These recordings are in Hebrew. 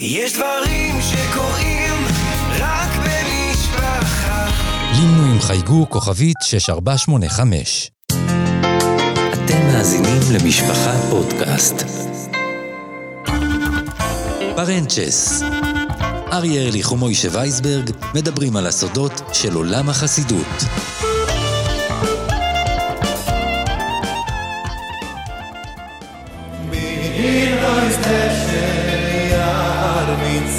יש דברים שקורים רק במשפחה. לינו עם חייגו כוכבית 6485. אתם מאזינים למשפחה פודקאסט. פרנצ'ס. אריה ארליך ומוישה וייסברג מדברים על הסודות של עולם החסידות.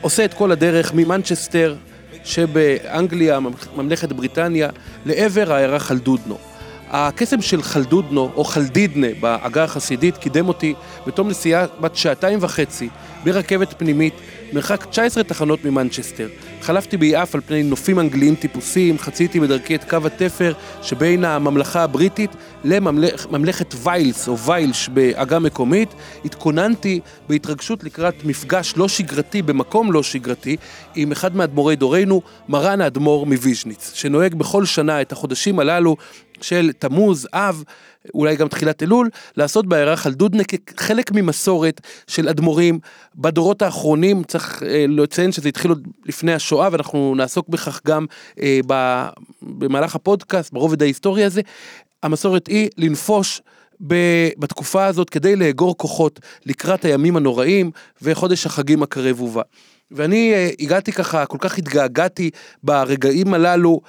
עושה את כל הדרך ממנצ'סטר שבאנגליה, ממלכת בריטניה, לעבר העיירה חלדודנו. הקסם של חלדודנו, או חלדידנה, בעגה החסידית, קידם אותי בתום נסיעה בת שעתיים וחצי ברכבת פנימית, מרחק 19 תחנות ממנצ'סטר. חלפתי ביעף על פני נופים אנגליים טיפוסיים, חציתי בדרכי את קו התפר שבין הממלכה הבריטית לממלכת ויילס או ויילש בעגה מקומית. התכוננתי בהתרגשות לקראת מפגש לא שגרתי במקום לא שגרתי עם אחד מאדמו"רי דורנו, מרן האדמו"ר מוויז'ניץ, שנוהג בכל שנה את החודשים הללו של תמוז, אב, אולי גם תחילת אלול, לעשות בעיירה חלדודנה כחלק ממסורת של אדמו"רים בדורות האחרונים, צריך אה, לציין שזה התחיל עוד לפני השואה ואנחנו נעסוק בכך גם אה, ב, במהלך הפודקאסט, ברובד ההיסטורי הזה. המסורת היא לנפוש בתקופה הזאת כדי לאגור כוחות לקראת הימים הנוראים וחודש החגים הקרב ובא. ואני אה, הגעתי ככה, כל כך התגעגעתי ברגעים הללו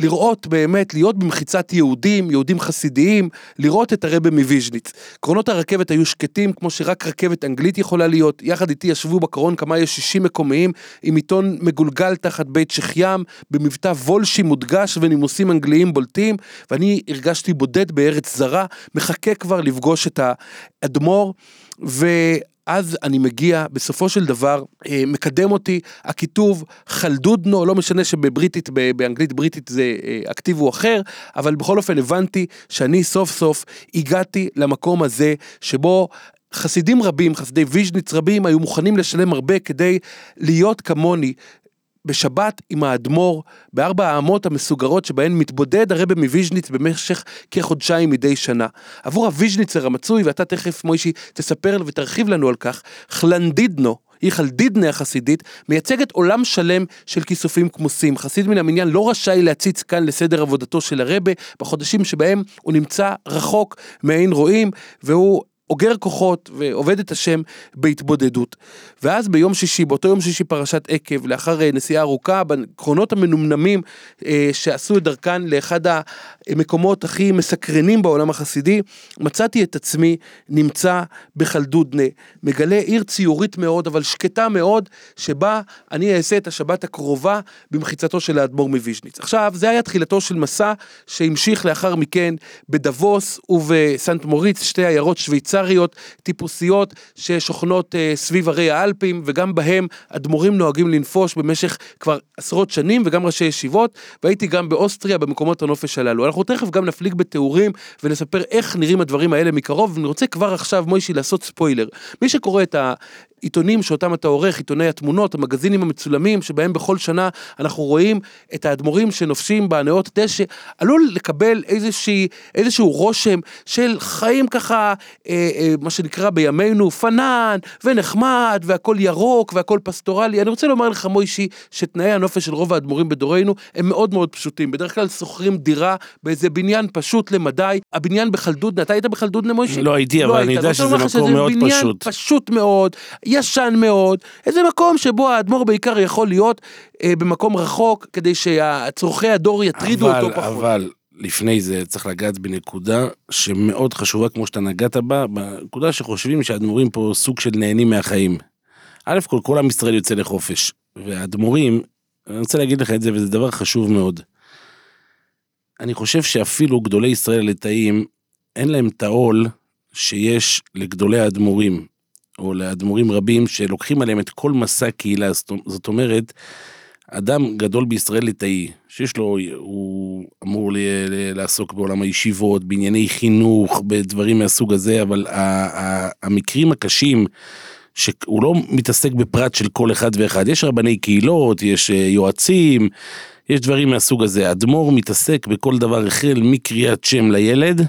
לראות באמת, להיות במחיצת יהודים, יהודים חסידיים, לראות את הרבה מוויז'ניץ. קרונות הרכבת היו שקטים, כמו שרק רכבת אנגלית יכולה להיות. יחד איתי ישבו בקרון כמה ישישים מקומיים, עם עיתון מגולגל תחת בית שחיים, במבטא וולשי מודגש ונימוסים אנגליים בולטים, ואני הרגשתי בודד בארץ זרה, מחכה כבר לפגוש את האדמו"ר. ו... אז אני מגיע, בסופו של דבר, אה, מקדם אותי הכיתוב חלדודנו, לא משנה שבבריטית, באנגלית בריטית זה אה, הכתיב הוא אחר, אבל בכל אופן הבנתי שאני סוף סוף הגעתי למקום הזה שבו חסידים רבים, חסידי ויז'ניץ רבים, היו מוכנים לשלם הרבה כדי להיות כמוני, בשבת עם האדמו"ר בארבע האמות המסוגרות שבהן מתבודד הרבי מוויז'ניץ במשך כחודשיים מדי שנה. עבור הוויז'ניצר המצוי, ואתה תכף מוישי תספר ותרחיב לנו על כך, חלנדידנו, היא חלדידנה החסידית, מייצגת עולם שלם של כיסופים כמוסים. חסיד מן המניין לא רשאי להציץ כאן לסדר עבודתו של הרבה בחודשים שבהם הוא נמצא רחוק מעין רועים, והוא אוגר כוחות ועובד את השם בהתבודדות. ואז ביום שישי, באותו יום שישי פרשת עקב, לאחר אה, נסיעה ארוכה, בקרונות המנומנמים אה, שעשו את דרכן לאחד המקומות הכי מסקרנים בעולם החסידי, מצאתי את עצמי נמצא בחלדודנה, מגלה עיר ציורית מאוד, אבל שקטה מאוד, שבה אני אעשה את השבת הקרובה במחיצתו של האדמו"ר מוויז'ניץ. עכשיו, זה היה תחילתו של מסע שהמשיך לאחר מכן בדבוס ובסנט מוריץ, שתי עיירות שוויצר. שוויצריות טיפוסיות ששוכנות אה, סביב ערי האלפים וגם בהם אדמו"רים נוהגים לנפוש במשך כבר עשרות שנים וגם ראשי ישיבות והייתי גם באוסטריה במקומות הנופש הללו. אנחנו תכף גם נפליג בתיאורים ונספר איך נראים הדברים האלה מקרוב ואני רוצה כבר עכשיו מוישי לעשות ספוילר. מי שקורא את ה... עיתונים שאותם אתה עורך, עיתוני התמונות, המגזינים המצולמים, שבהם בכל שנה אנחנו רואים את האדמו"רים שנופשים בנאות דשא, עלול לקבל איזושהי, איזשהו רושם של חיים ככה, אה, מה שנקרא בימינו, פנן ונחמד, והכל ירוק והכל פסטורלי. אני רוצה לומר לך, מוישי, שתנאי הנופש של רוב האדמו"רים בדורנו הם מאוד מאוד פשוטים. בדרך כלל שוכרים דירה באיזה בניין פשוט למדי. הבניין בחלדודנה, אתה היית בחלדודנה, מוישי? לא הייתי, אבל לא אני יודע שזה מקום מאוד פשוט. בניין פשוט מאוד. ישן מאוד, איזה מקום שבו האדמו"ר בעיקר יכול להיות אה, במקום רחוק, כדי שצורכי הדור יטרידו אבל, אותו פחות. אבל לפני זה צריך לגעת בנקודה שמאוד חשובה, כמו שאתה נגעת בה, בנקודה שחושבים שהאדמו"רים פה סוג של נהנים מהחיים. א' כל כל עם ישראל יוצא לחופש, והאדמו"רים, אני רוצה להגיד לך את זה, וזה דבר חשוב מאוד. אני חושב שאפילו גדולי ישראל הליטאים, אין להם את העול שיש לגדולי האדמו"רים. או לאדמו"רים רבים שלוקחים עליהם את כל מסע קהילה, זאת- אומרת, אדם גדול בישראל ליטאי, שיש לו, הוא אמור ל- ל- לעסוק בעולם הישיבות, בענייני חינוך, בדברים מהסוג הזה, אבל ה- ה- המקרים הקשים, שהוא לא מתעסק בפרט של כל אחד ואחד, יש רבני קהילות, יש אה, יועצים, יש דברים מהסוג הזה. אדמו"ר מתעסק בכל דבר החל מקריאת שם לילד,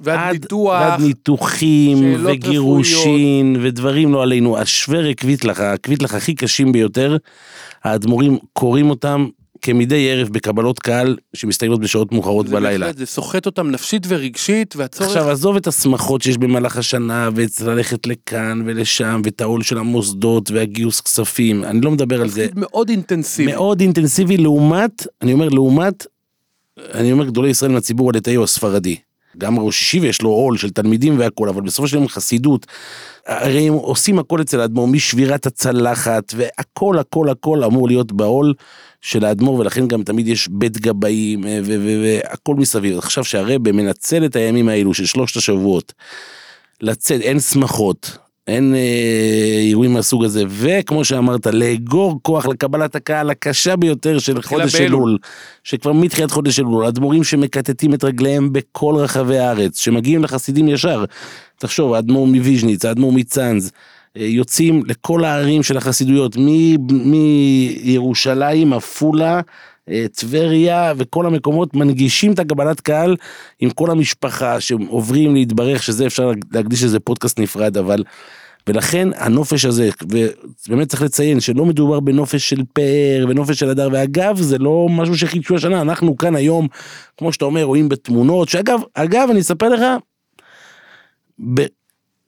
ועד עד- ניתוח, ועד ניתוחים וגירושין ודברים לא עלינו. השוור הקוויטלח, הקוויטלח הכי קשים ביותר, האדמו"רים קוראים אותם כמדי ערב בקבלות קהל שמסתיימות בשעות מאוחרות בלילה. בהחלט, זה סוחט אותם נפשית ורגשית, והצורך... עכשיו עזוב את השמחות שיש במהלך השנה וללכת לכאן ולשם ואת העול של המוסדות והגיוס כספים אני לא מדבר על זה מאוד אינטנסיבי. מאוד אינטנסיבי לעומת אני אומר לעומת אני אומר גדולי ישראל מהציבור הליטאי או הספרדי. גם ראש ישיבה יש לו עול של תלמידים והכל אבל בסופו של דבר חסידות. הרי הם עושים הכל אצל האדמו"ר משבירת הצלחת והכל הכל הכל אמור להיות בעול של האדמו"ר ולכן גם תמיד יש בית גבאים אה, והכל מסביב. עכשיו שהרבה מנצל את הימים האלו של שלושת השבועות לצאת אין שמחות. אין אה, אירועים מהסוג הזה, וכמו שאמרת, לאגור כוח לקבלת הקהל הקשה ביותר של חודש. אלול, שכבר מתחילת חודש אלול, אדמו"רים שמקטטים את רגליהם בכל רחבי הארץ, שמגיעים לחסידים ישר. תחשוב, האדמו"ר מוויז'ניץ, האדמו"ר מצאנז, אה, יוצאים לכל הערים של החסידויות, מירושלים, עפולה, אה, טבריה וכל המקומות מנגישים את הקבלת קהל עם כל המשפחה שעוברים להתברך שזה אפשר להקדיש לזה פודקאסט נפרד אבל ולכן הנופש הזה ובאמת צריך לציין שלא מדובר בנופש של פאר ונופש של הדר ואגב זה לא משהו שחידשו השנה אנחנו כאן היום כמו שאתה אומר רואים בתמונות שאגב אגב אני אספר לך.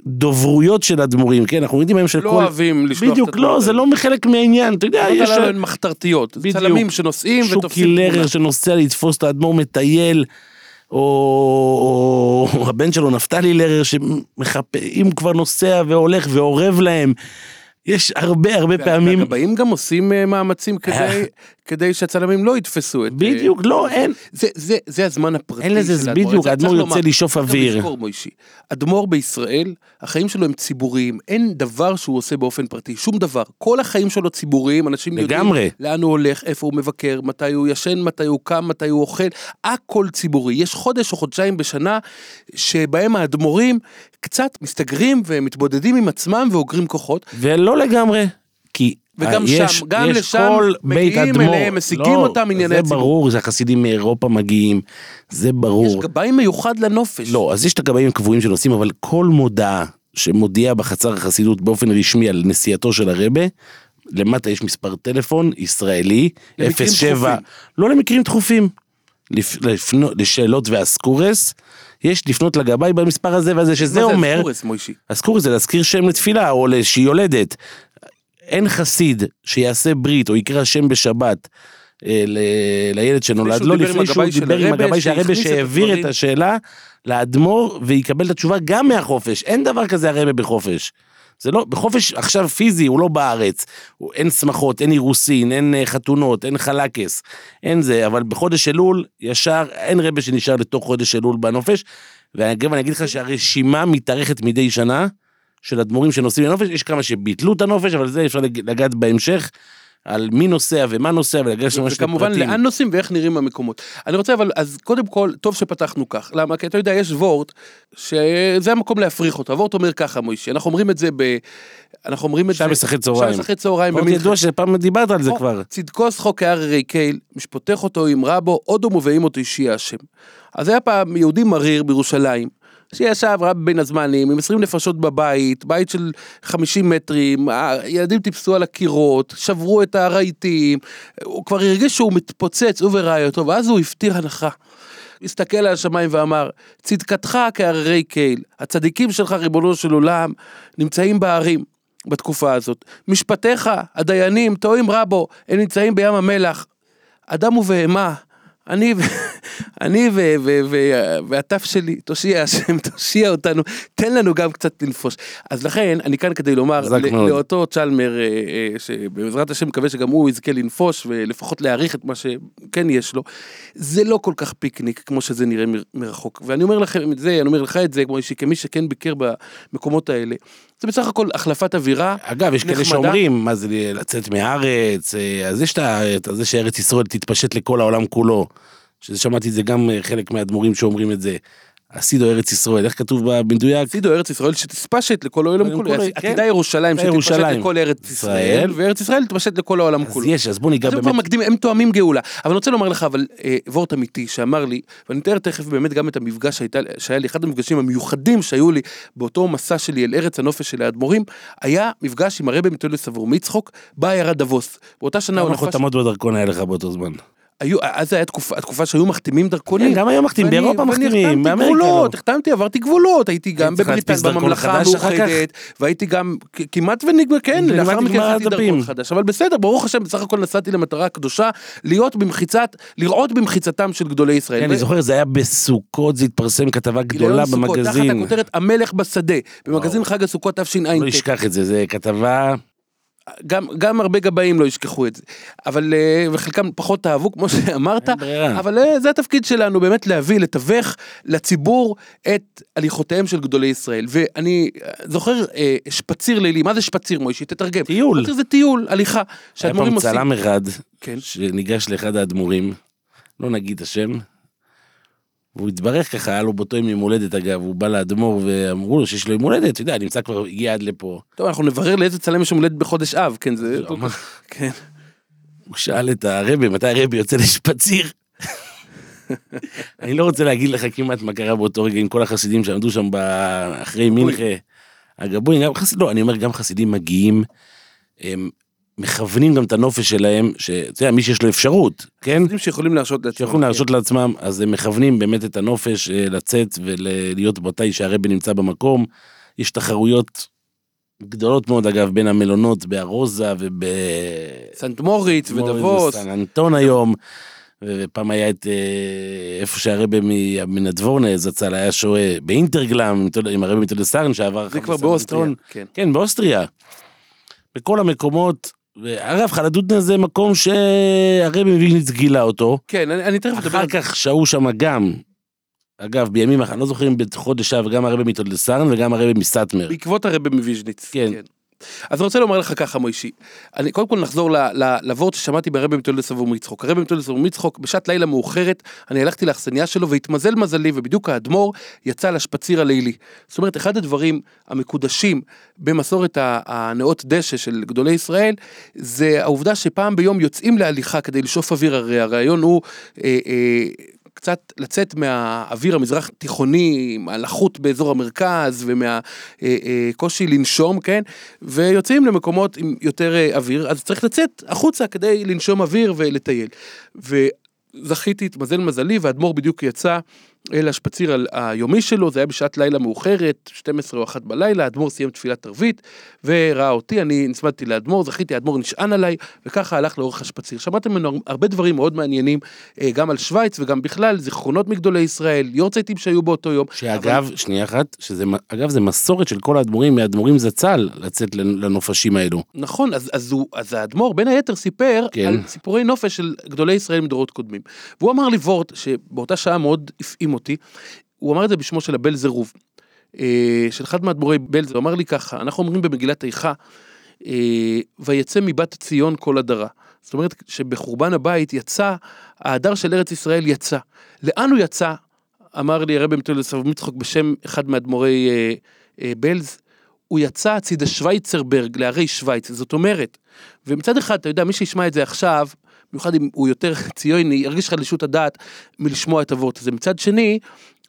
בדוברויות של אדמו"רים כן אנחנו יודעים היום של לא כל אוהבים לשלוח את בדיוק לא הדברים זה לא חלק מהעניין אתה יודע. יש הדברים הן מחתרתיות. בדיוק. צלמים שנוסעים שוקי ותופסים לרר תמונה. שנוסע לתפוס את האדמו"ר מטייל, או, או הבן שלו נפתלי לרר שמחפה, אם כבר נוסע והולך ואורב להם, יש הרבה הרבה פעמים, והגבאים גם עושים אה, מאמצים כדי, כדי שהצלמים לא יתפסו את... אה, בדיוק, לא, אין, זה, זה, זה הזמן הפרטי אין לזה, של האדמו"ר. בדיוק, האדמו"ר יוצא לשאוף אוויר. אדמו"ר בישראל, החיים שלו הם ציבוריים, אין דבר שהוא עושה באופן פרטי, שום דבר. כל החיים שלו ציבוריים, אנשים לגמרי. יודעים לאן הוא הולך, איפה הוא מבקר, מתי הוא ישן, מתי הוא קם, מתי הוא אוכל, הכל ציבורי. יש חודש או חודשיים בשנה שבהם האדמו"רים קצת מסתגרים ומתבודדים עם עצמם ואוגרים כוחות, ולא לגמרי, וגם אה, יש, שם, גם יש לשם כל בית מגיעים אדמו"ר, אליהם, משיגים לא, אותם ענייני זה הציבור. ברור, זה החסידים מאירופה מגיעים, זה ברור. יש גבאי מיוחד לנופש. לא, אז יש את הגבאים הקבועים שנוסעים, אבל כל מודעה שמודיעה בחצר החסידות באופן רשמי על נסיעתו של הרבה, למטה יש מספר טלפון ישראלי, למקרים 07, דחופים. לא למקרים דחופים, לפ, לפנו, לשאלות ואסקורס, יש לפנות לגבאי במספר הזה והזה, שזה מה זה אומר, אסקורס, מוישי? אסקורס זה להזכיר שם לתפילה או לאיזושהי יולדת. אין חסיד שיעשה ברית או יקרא שם בשבת. אה, ל- לילד שנולד לו עם לפני שהוא דיבר עם הגבאי של הרבה שהעביר את. השאלה לאדמו"ר ויקבל את התשובה גם מהחופש אין דבר כזה הרבה בחופש. זה לא בחופש עכשיו פיזי הוא לא בארץ הוא, אין שמחות אין אירוסין אין אה, חתונות אין חלקס אין זה אבל בחודש אלול ישר אין רבה שנשאר לתוך חודש אלול בנופש. ואגב אני אגיד לך שהרשימה מתארכת מדי שנה של אדמו"רים שנוסעים לנופש יש כמה שביטלו את הנופש אבל זה אפשר לג- לגעת בהמשך. על מי נוסע ומה נוסע ולגשת ממש וכמובן לפרטים. לאן נוסעים ואיך נראים המקומות. אני רוצה אבל, אז קודם כל, טוב שפתחנו כך. למה? כי אתה יודע, יש וורט, שזה המקום להפריך אותו. הוורט אומר ככה, מוישי, אנחנו אומרים את זה ב... אנחנו אומרים את זה... שעה ושחק צהריים. שעה ושחק צהריים. במלח- ידוע שפעם דיברת על זה כבר. צדקו שחוק כהררי קייל, משפוטך אותו אמרה בו, עודו מובאים אותו אישי השם. אז היה פעם יהודי מריר בירושלים, שישב רב בין הזמנים, עם 20 נפשות בבית, בית של 50 מטרים, הילדים טיפסו על הקירות, שברו את הרהיטים, הוא כבר הרגיש שהוא מתפוצץ, הוא ורעייתו, ואז הוא הפטיר הנחה. הסתכל על השמיים ואמר, צדקתך כהררי קייל, הצדיקים שלך, ריבונו של עולם, נמצאים בהרים. בתקופה הזאת. משפטיך, הדיינים, טועים רבו, הם נמצאים בים המלח. אדם ובהמה, אני, ו- אני ו- ו- ו- והטף שלי, תושיע השם, תושיע אותנו, תן לנו גם קצת לנפוש. אז לכן, אני כאן כדי לומר ל-. לאותו צ'למר, אה, אה, שבעזרת השם מקווה שגם הוא יזכה לנפוש, ולפחות להעריך את מה שכן יש לו, זה לא כל כך פיקניק כמו שזה נראה מרחוק. ואני אומר לכם את זה, אני אומר לך את זה, כמו אישי, כמי שכן ביקר במקומות האלה. זה בסך הכל החלפת אווירה. אגב, יש כאלה נחמדה. שאומרים, מה זה לצאת מהארץ, אה, אז יש את זה שארץ ישראל תתפשט לכל העולם כולו. שזה שמעתי את זה גם אה, חלק מהאדמו"רים שאומרים את זה. הסידו ארץ ישראל, איך כתוב במדויק? עתידו ארץ ישראל שתספשט לכל העולם כולו, כל, עתידה כן. ירושלים שתתפשט. לכל ארץ ישראל. וארץ ישראל תתפשט לכל העולם אז כולו. יש, אז בוא ניגע אז הם באמת. כבר מקדימים, הם תואמים גאולה. אבל אני רוצה לומר לך, אבל אה, וורט אמיתי שאמר לי, ואני מתאר תכף באמת גם את המפגש שהיה לי, אחד המפגשים המיוחדים שהיו לי באותו מסע שלי אל ארץ הנופש של האדמו"רים, היה מפגש עם הרבי מטולס עבור מצחוק בעיירת דבוס. באותה שנה הוא כמה נפש, חותמות בדרכון היה לך באותו זמן? היו, אז זה היה תקופה, התקופה שהיו מחתימים דרכונים. כן, גם היום מחתימים, באירופה מחתימים, החתמתי באמריקה גבולות, לא. החתמתי, עברתי גבולות, הייתי גם דרכון בממלכה? המאוחדת, והייתי גם כמעט ונגמר, כן, לאחר מכן עשיתי. דרכון חדש, אבל בסדר, ברוך השם, בסך הכל נסעתי למטרה הקדושה, להיות במחיצת, לראות במחיצתם של גדולי ישראל. כן, אני זוכר, זה היה בסוכות, זה התפרסם כתבה גדולה במגזין. תחת הכותרת המלך בשדה, במגזין. חג הסוכות לא תשע"ט. אשכח את זה, זה כתבה... גם, גם הרבה גבאים לא ישכחו את זה, אבל, אה, וחלקם פחות אהבו, כמו שאמרת. אבל אה, זה התפקיד שלנו, באמת להביא, לתווך לציבור את הליכותיהם של גדולי ישראל. ואני אה, זוכר שפציר לילי, מה זה שפציר מוישי? תתרגם. טיול. שפציר זה טיול, הליכה, היה פעם. צלם אחד, כן. שניגש לאחד האדמו"רים, לא נגיד השם, והוא התברך ככה, היה לו באותו יום יום הולדת אגב, הוא בא לאדמו"ר ואמרו לו שיש לו יום הולדת, אתה יודע, נמצא כבר, הגיע עד לפה. טוב, אנחנו נברר לאיזה צלם יש יום הולדת בחודש אב, כן, זה... כן. הוא שאל את הרבי, מתי הרבי יוצא לשפציר? אני לא רוצה להגיד לך כמעט מה קרה באותו רגע עם כל החסידים שעמדו שם. אחרי מנחה. הגבויים, גם חסידים, לא, אני אומר, גם חסידים מגיעים, הם מכוונים גם את הנופש שלהם, שאתה יודע, מי שיש לו אפשרות, כן? שיכולים להרשות לעצמם. שיכולים להרשות לעצמם, אז הם מכוונים באמת את הנופש אה, לצאת ולהיות מתי שהרבי נמצא במקום. יש תחרויות גדולות מאוד אגב בין המלונות בארוזה וב... סנט מוריץ ודבוס. סן אנטון היום. ופעם היה את אה, איפה שהרבי מ- מנדבורנה זצ"ל היה שוהה באינטרגלם עם הרבי מטולסרן שעבר זה כבר באוסטריה. כן. כן, באוסטריה. בכל המקומות. ואגב, חלדודנה זה מקום שהרבי מוויגניץ גילה אותו. כן, אני אני תכף אדבר אחר. כך שהו שם גם, אגב, בימים אחרים, לא זוכר אם בחודש אב, גם הרבי מטולסרן וגם הרבי מסטמר. בעקבות הרבי מוויז'ניץ. כן. אז אני רוצה לומר לך ככה מוישי, אני קודם כל נחזור ל- ל- לוורט ששמעתי ברבי מתולדס עבור מצחוק. הרבי מתולדס עבור מצחוק, בשעת לילה מאוחרת, אני הלכתי לאכסניה שלו והתמזל מזלי ובדיוק האדמו"ר יצא לשפציר הלילי. זאת אומרת, אחד הדברים המקודשים במסורת הנאות דשא של גדולי ישראל, זה העובדה שפעם ביום יוצאים להליכה כדי לשאוף אוויר, הרי הרעיון הוא אה, אה, קצת לצאת מהאוויר המזרח תיכוני, מהלחות באזור המרכז ומהקושי לנשום, כן? ויוצאים למקומות עם יותר אה, אוויר, אז צריך לצאת החוצה כדי לנשום אוויר ולטייל. וזכיתי, התמזל מזלי, והאדמו"ר בדיוק יצא אל השפציר היומי שלו, זה היה בשעת לילה מאוחרת, 12 או 1 בלילה, האדמו"ר סיים תפילת ערבית, וראה אותי, אני נצמדתי לאדמו"ר, זכיתי, האדמו"ר נשען עליי, וככה הלך לאורך השפציר. שמעתם ממנו הרבה דברים מאוד מעניינים, אה, גם על שווייץ וגם בכלל, זיכרונות מגדולי ישראל, יורצייטים שהיו באותו יום. שאגב, שנייה אחת, שזה, אגב, זה מסורת של כל האדמו"רים, מהאדמו"רים זצ"ל, לצאת לנופשים האלו. נכון, אז, אז, הוא, אז האדמו"ר בין היתר סיפר כן. על סיפורי נופש של גדולי ישראל מדורות קודמים. והוא אמר לי וורט, שבאותה שעה מאוד הפעים אותי, הוא אמר את זה בשמו של הבן זרוב, אה, של אחד מאדמו"רי בלז, הוא אמר לי ככה, אנחנו אומרים במגילת איכה, אה, ויצא מבת ציון כל הדרה. זאת אומרת שבחורבן הבית יצא, ההדר של ארץ ישראל יצא. לאן הוא יצא? אמר לי הרבי מטולס אב מצחוק בשם אחד מאדמו"רי אה, אה, בלז, הוא יצא הצידה שווייצרברג, להרי שווייץ, זאת אומרת, ומצד אחד, אתה יודע, מי שישמע את זה עכשיו, במיוחד אם הוא יותר ציוני, ירגיש חלישות הדעת מלשמוע את הוורט הזה. מצד שני,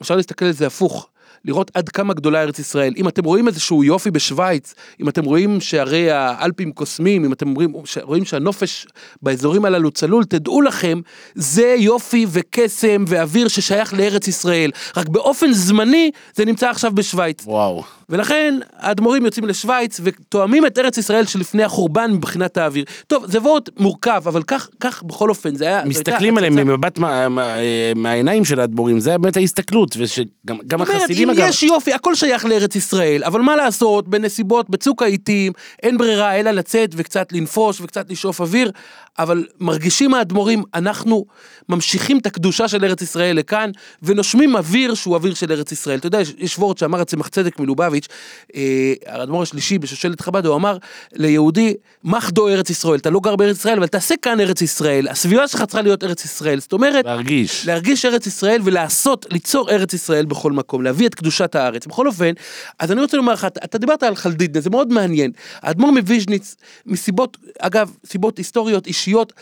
אפשר להסתכל על זה הפוך. לראות עד כמה גדולה ארץ ישראל. אם אתם רואים איזשהו יופי בשוויץ, אם אתם רואים שהרי האלפים קוסמים, אם אתם רואים, רואים שהנופש באזורים הללו צלול, תדעו לכם, זה יופי וקסם ואוויר ששייך לארץ ישראל. רק באופן זמני זה נמצא עכשיו בשוויץ. וואו. ולכן האדמו"רים יוצאים לשוויץ ותואמים את ארץ ישראל שלפני החורבן מבחינת האוויר. טוב, זה וורט מורכב, אבל כך, כך בכל אופן, זה היה... מסתכלים עליהם. ממבט מה- מה- מהעיניים של האדמו"רים, זה באמת ההסתכלות, ושגם גם זאת אומרת, החסידים אגב, יש יופי, הכל שייך לארץ ישראל, אבל מה לעשות, בנסיבות, בצוק העיתים, אין ברירה אלא לצאת וקצת לנפוש וקצת לשאוף אוויר, אבל מרגישים האדמו"רים, אנחנו ממשיכים את הקדושה של ארץ ישראל לכאן, ונושמים אוויר שהוא אוויר של ארץ ישראל. אתה יודע, יש, וורד שאמר הצמח צדק מלובביץ', מלובביץ', אה, האדמו"ר השלישי בשושלת חב"ד, הוא אמר ליהודי, מחדו ארץ ישראל, אתה לא גר בארץ ישראל, אבל תעשה כאן ארץ ישראל, הסביבה שלך צריכה להיות ארץ ישראל, זאת אומרת, להרגיש. להרגיש ארץ ישראל ולעשות, ליצור ארץ ישראל בכל מקום, להביא את קדושת הארץ. בכל אופן, אז אני רוצה לומר לך, אתה- אתה דיברת על חלדידנה, זה מאוד מעניין. האדמו"ר מוויז'ניץ, מסיבות, אגב, סיבות היסטוריות, אישיות,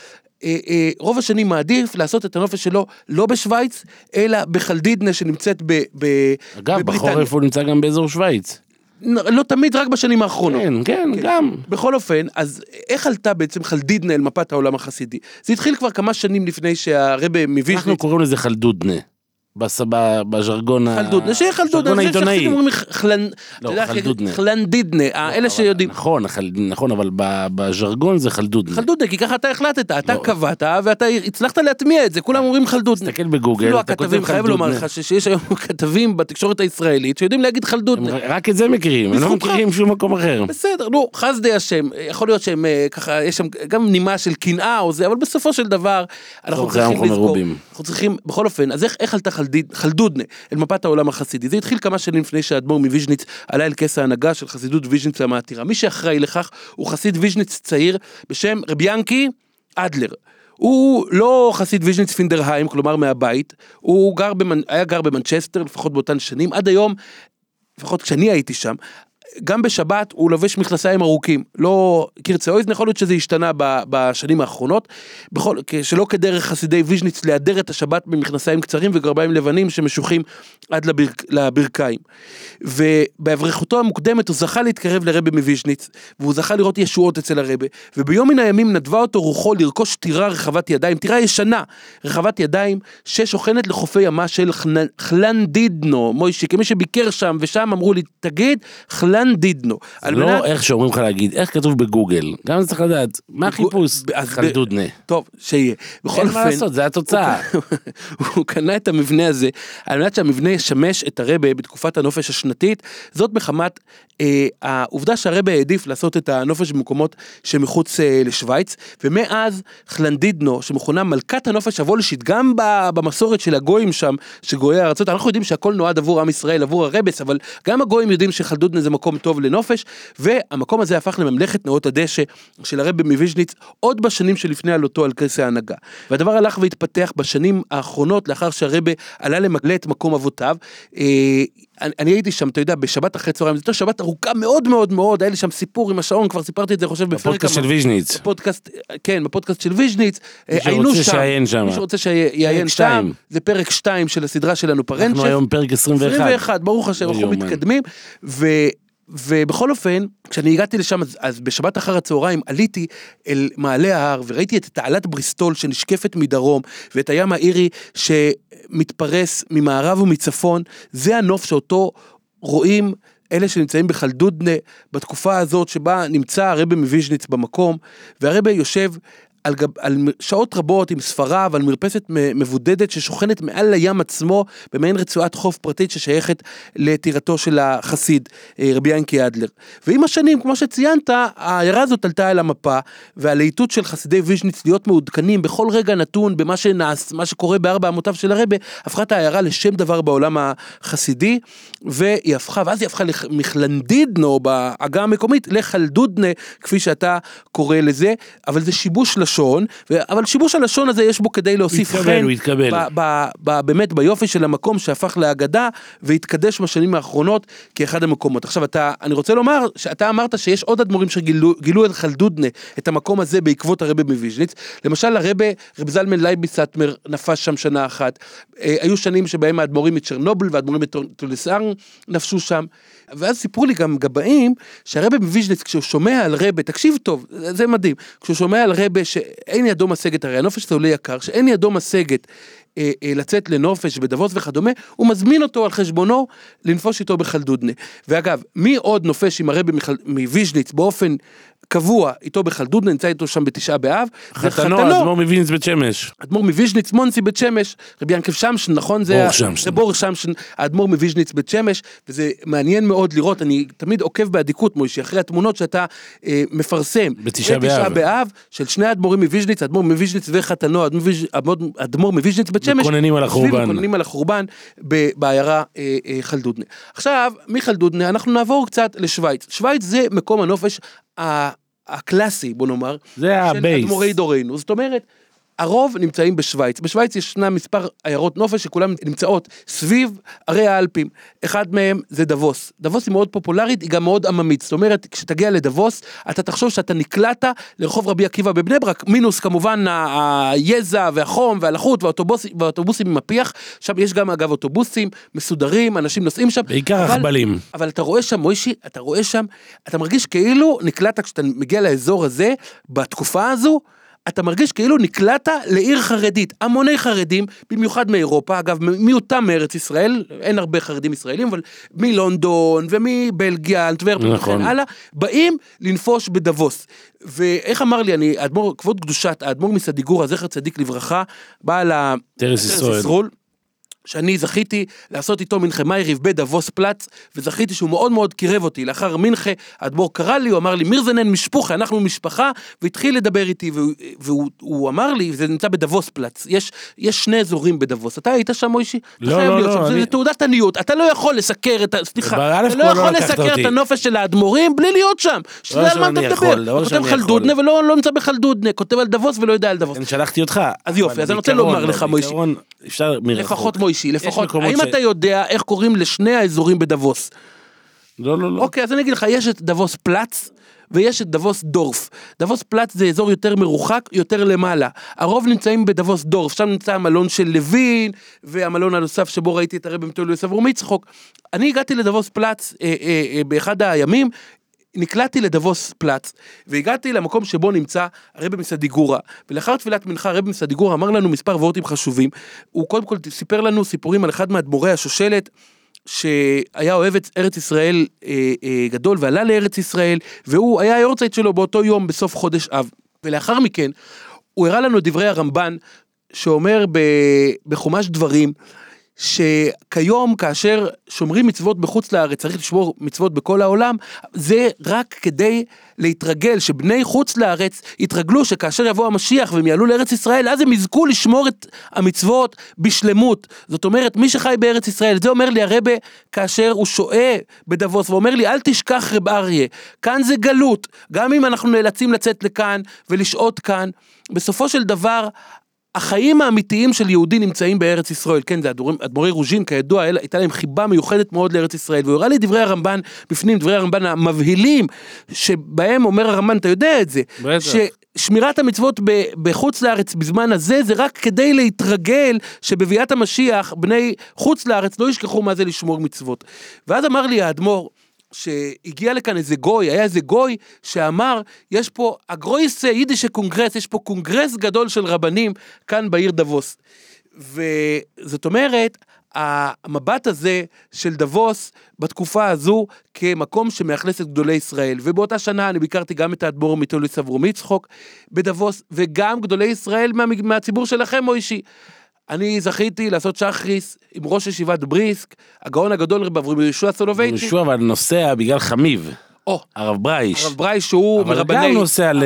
רוב השנים מעדיף לעשות את הנופש שלו לא בשוויץ, אלא בחלדידנה שנמצאת ב, ב, אגב, בבריטניה. בחורף הוא נמצא גם באזור שווייץ. נ- לא תמיד, רק בשנים האחרונות. כן, כן, גם. בכל אופן, אז איך עלתה בעצם חלדידנה אל מפת העולם החסידי? זה התחיל כבר כמה שנים לפני שהרבה אנחנו מוויז'ניץ... קוראים לזה חלדודנה. בז'רגון חלדודנה, שיהיה חלדודנה, ז'רגון זה העיתונאי. שהחסידים אומרים. אתה לא, חלדודנה. חלנדידנה, אה, אלה שיודעים. נכון, נכון, אבל בז'רגון זה חלדודנה. חלדודנה, כי ככה אתה החלטת, אתה לא. קבעת ואתה הצלחת להטמיע את זה, כולם אומרים חלדודנה. תסתכל בגוגל, אפילו אתה כותב הכתבים, חייב לומר חלדודנה. לך שיש היום כתבים בתקשורת הישראלית שיודעים להגיד חלדודנה. רק את זה מכירים, הם לא. מכירים שום מקום אחר. בסדר, נו, חסדי השם, יכול להיות שהם אה, ככה, יש שם גם נימה של קנאה או זה, אבל בסופו של דבר, אנחנו צריכים לזכור. אנחנו צריכים, בכל אופן, אז איך, איך עלתה חלדודנה אל מפת העולם החסידי? זה התחיל כמה שנים לפני שהאדמו"ר מוויז'ניץ עלה אל כס ההנהגה של חסידות ויז'ניץ המעתירה. מי שאחראי לכך הוא חסיד ויז'ניץ צעיר בשם רבי ינקי אדלר. הוא לא חסיד ויז'ניץ פון דער היים, כלומר מהבית, הוא גר במנ... היה גר במנצ'סטר לפחות באותן שנים, עד היום לפחות כשאני הייתי שם, גם בשבת הוא לובש מכנסיים ארוכים, לא קורצע יכול להיות שזה השתנה בשנים האחרונות, בכל, שלא כדרך חסידי ויז'ניץ להדר את השבת במכנסיים קצרים וגרביים לבנים שמשוחים עד לבר, לברכיים. ובאברכותו המוקדמת הוא זכה להתקרב לרבה מוויז'ניץ, והוא זכה לראות ישועות אצל הרבה, וביום מן הימים נדבה אותו רוחו לרכוש טירה רחבת ידיים, טירה ישנה, רחבת ידיים, ששוכנת לחופי ימה של חלנדידנו, מוישי, כמי שביקר שם, ושם אמרו לי, תגיד, חלנדידנו. על לא מנת- איך שאומרים לך להגיד, איך כתוב בגוגל. גם זה צריך לדעת, מה החיפוש? אז ב- חלדודנה. טוב, שיהיה. בכל אין אופן, מה לעשות, זה התוצאה. הוא קנה את המבנה הזה על מנת שהמבנה ישמש את הרבה בתקופת הנופש השנתית, זאת מחמת אה, העובדה שהרבה העדיף לעשות את הנופש במקומות שמחוץ אה, לשוויץ, ומאז חלנדידנו, שמכונה מלכת הנופש הוולשית, גם ב- במסורת של הגויים שם, שגויי הארצות, אנחנו יודעים שהכל נועד עבור עם ישראל, עבור הרבס, אבל גם הגויים יודעים שחלדודנה זה מקום טוב לנופש, והמקום הזה הפך לממלכת נאות הדשא של הרבי מוויז'ניץ עוד בשנים שלפני עלותו על כס ההנהגה. והדבר הלך והתפתח בשנים האחרונות לאחר שהרבי עלה למלא את מקום אבותיו. אה, אני, אני הייתי שם, אתה יודע, בשבת אחרי צהריים, זו הייתה שבת ארוכה מאוד מאוד מאוד, היה לי שם סיפור עם השעון, כבר סיפרתי את זה, חושב, בפרק... בפודקאסט של ויז'ניץ. בפודקאסט, כן, בפודקאסט של ויז'ניץ, אה, מי היינו שרוצה שם, שיעיין שם. מי שרוצה שיעיין שם. זה פרק 2 של הסדרה שלנו פארענצ'עס. אנחנו היום פרק 21. 21, ברוך השם, אנחנו. מתקדמים. ו... ובכל אופן, כשאני הגעתי לשם, אז, אז בשבת אחר הצהריים עליתי אל מעלה ההר וראיתי את תעלת בריסטול שנשקפת מדרום ואת הים האירי שמתפרס ממערב ומצפון, זה הנוף שאותו רואים אלה שנמצאים בחלדודנה בתקופה הזאת שבה נמצא הרבי מוויז'ניץ במקום, והרבי יושב על, גב, על שעות רבות עם ספריו על מרפסת מבודדת ששוכנת מעל לים עצמו במעין רצועת חוף פרטית ששייכת לטירתו של החסיד אה, רבי ינקי אדלר. ועם השנים כמו שציינת העיירה הזאת עלתה על המפה והלהיטות של חסידי ויז'ניץ להיות מעודכנים בכל רגע נתון במה שנעש, מה שקורה בארבע אמותיו של הרבה הפכה את העיירה לשם דבר בעולם החסידי והיא הפכה ואז היא הפכה מחלנדידנו בעגה המקומית לחלדודנה כפי שאתה קורא לזה אבל זה שיבוש לשון ו- אבל שיבוש הלשון הזה יש בו כדי להוסיף התקבל, חן הוא התקבל. ב- ב- ב- באמת ביופי של המקום שהפך לאגדה והתקדש בשנים האחרונות כאחד המקומות. עכשיו אתה, אני רוצה לומר שאתה אמרת שיש עוד אדמו"רים שגילו גילו את חלדודנה, את המקום הזה בעקבות הרבי מוויז'ניץ. למשל הרבי, רב זלמן לייביסטמר נפש שם שנה אחת. אה, היו שנים שבהם האדמו"רים מצ'רנובל והאדמו"רים מטולסארן נפשו שם. ואז סיפרו לי גם גבאים שהרבי מוויז'ניץ כשהוא שומע על רבה, תקשיב טוב, זה מדהים, כשהוא שומע על רבה שאין ידו משגת, הרי הנופש זה עולה יקר, שאין ידו משגת אה, אה, לצאת לנופש בדבוס וכדומה, הוא מזמין אותו על חשבונו לנפוש איתו בחלדודנה. ואגב, מי עוד נופש עם מחל- מוויז'ניץ באופן קבוע איתו בחלדודנה, נמצא איתו שם בתשעה באב. חתנו, אדמו"ר מוויז'ניץ בית שמש. אדמו"ר מוויז'ניץ מונסי בית שמש, רבי ינקב שמשן, נכון? זה בור שמשן. האדמו"ר מוויז'ניץ בית שמש, וזה מעניין מאוד לראות, אני תמיד עוקב באדיקות, מוישי, אחרי התמונות שאתה אה, מפרסם. בתשעה בתשעה באב. באב, של שני האדמו"רים מוויז'ניץ, אדמו"ר מוויז'ניץ וחתנו, אדמו"ר מוויז'- אדמו"ר- אדמו"ר מוויז'ניץ בית שמש. מקוננים על החורבן. מקוננים על החורבן ב- בעיירה אה, אה, חלדודנה. עכשיו, מחלדודנה אנחנו נעבור קצת לשוויץ. שוויץ זה מקום הנופש ה- הקלאסי, בוא נאמר. זה של הבייס. אדמו"רי דורנו. זאת אומרת, הרוב נמצאים בשוויץ. בשוויץ ישנם מספר עיירות נופש שכולן נמצאות סביב הרי האלפים. אחד מהם זה דבוס. דבוס היא מאוד פופולרית, היא גם מאוד עממית. זאת אומרת, כשתגיע לדבוס, אתה תחשוב שאתה נקלעת לרחוב רבי עקיבא בבני ברק, מינוס כמובן היזע והחום והלחות והאוטובוס, והאוטובוסים עם הפיח. שם יש גם אגב אוטובוסים מסודרים, אנשים נוסעים שם. בעיקר אבל- רכבלים. אבל אתה רואה שם, מוישי, אתה רואה שם, אתה מרגיש כאילו נקלעת כשאתה מגיע לאזור הזה, בתקופה הזו, אתה מרגיש כאילו נקלעת לעיר חרדית, המוני חרדים, במיוחד מאירופה, אגב מיעוטם מארץ ישראל, אין הרבה חרדים ישראלים, אבל מלונדון ומבלגיה, אנטוורפן נכון. וכן הלאה, באים לנפוש בדבוס. ואיך אמר לי, אני, האדמו"ר, כבוד קדושת, האדמו"ר מסדיגורה, זכר צדיק לברכה, בעל ה... טרס ישראל. שאני זכיתי לעשות איתו מנחה מייריב בדבוס פלאץ, וזכיתי שהוא מאוד מאוד קירב אותי. לאחר מנחה, האדמו"ר קרא לי, הוא אמר לי, מירזנן משפוחה, אנחנו משפחה, והתחיל לדבר איתי, והוא, והוא הוא אמר לי, זה נמצא בדבוס פלאץ, יש, יש שני אזורים בדבוס. אתה היית שם, מוישי? לא, לא, לא, שם, אני- זה תעודת עניות, אתה לא יכול לסקר את ה... סליחה, אתה לא לא יכול לקחת לסקר את אותי. הנופש של האדמו"רים בלי להיות שם. שתדע על מה אתה מדבר. שאני כותב. חלדודנה ולא לא נמצא בחלדודנה, כותב על דבוס ולא יודע על דבוס. כן, שלחתי אותך. אז יופי, אז אני רוצה לומר לך, לא. לפחות מוישי, לפחות, מקומות האם ש- אתה יודע איך קוראים לשני האזורים בדבוס? לא, לא, לא. אוקיי, אז אני אגיד לך, יש את דבוס פלאץ. ויש את דבוס דורף. דבוס פלאץ זה אזור יותר מרוחק, יותר למעלה. הרוב נמצאים בדבוס דורף, שם נמצא המלון של לוין, והמלון הנוסף שבו ראיתי את הרבי מתולו יוסף מצחוק. אני הגעתי לדבוס פלאץ אה, אה, אה, באחד הימים, נקלעתי לדבוס פלאץ, והגעתי למקום שבו נמצא הרבי מסדיגורה, ולאחר תפילת מנחה הרבי מסדיגורה אמר לנו מספר וורטים חשובים, הוא קודם כל סיפר לנו סיפורים על אחד מאדמו"רי השושלת, שהיה אוהב את ארץ ישראל אה, אה, גדול ועלה לארץ ישראל, והוא היה היורצייט שלו באותו יום בסוף חודש אב. ולאחר מכן, הוא הראה לנו דברי הרמב"ן, שאומר ב, בחומש דברים, שכיום כאשר שומרים מצוות בחוץ לארץ, צריך לשמור מצוות בכל העולם, זה רק כדי להתרגל, שבני חוץ לארץ יתרגלו שכאשר יבוא המשיח והם יעלו לארץ ישראל, אז הם יזכו לשמור את המצוות בשלמות. זאת אומרת, מי שחי בארץ ישראל, זה אומר לי הרבה כאשר הוא שוהה בדבוס, ואומר לי, אל תשכח רב אריה, כאן זה גלות, גם אם אנחנו נאלצים לצאת לכאן ולשהות כאן, בסופו של דבר, החיים האמיתיים של יהודי נמצאים בארץ ישראל, כן, זה אדמו"רי- אדמו"רי רוז'ין, כידוע, הייתה להם חיבה מיוחדת מאוד לארץ ישראל, והוא הראה לי דברי הרמב"ן בפנים, דברי הרמב"ן המבהילים, שבהם אומר הרמב"ן, אתה יודע את זה, בטח. ששמירת המצוות ב- בחוץ לארץ בזמן הזה, זה רק כדי להתרגל שבביאת המשיח, בני חוץ לארץ לא ישכחו מה זה לשמור מצוות. ואז אמר לי האדמו"ר, שהגיע לכאן איזה גוי, היה איזה גוי שאמר, יש פה א גרויסע יידישע קאנגרעס, יש פה קונגרס גדול של רבנים כאן בעיר דבוס. וזאת אומרת, המבט הזה של דבוס בתקופה הזו כמקום שמאכלס את גדולי ישראל. ובאותה שנה אני ביקרתי גם את האדמו"ר מיטוליס אברומי צחוק בדבוס, וגם גדולי ישראל מה, מהציבור שלכם, מוישי. אני זכיתי לעשות שחריס עם ראש ישיבת בריסק, הגאון הגדול רב אברהם יהושע סולובייצ'יק. יהושע אבל נוסע בגלל חמיב, או, הרב ברייש. הרב ברייש שהוא אבל מרבני... גם נוסע ל-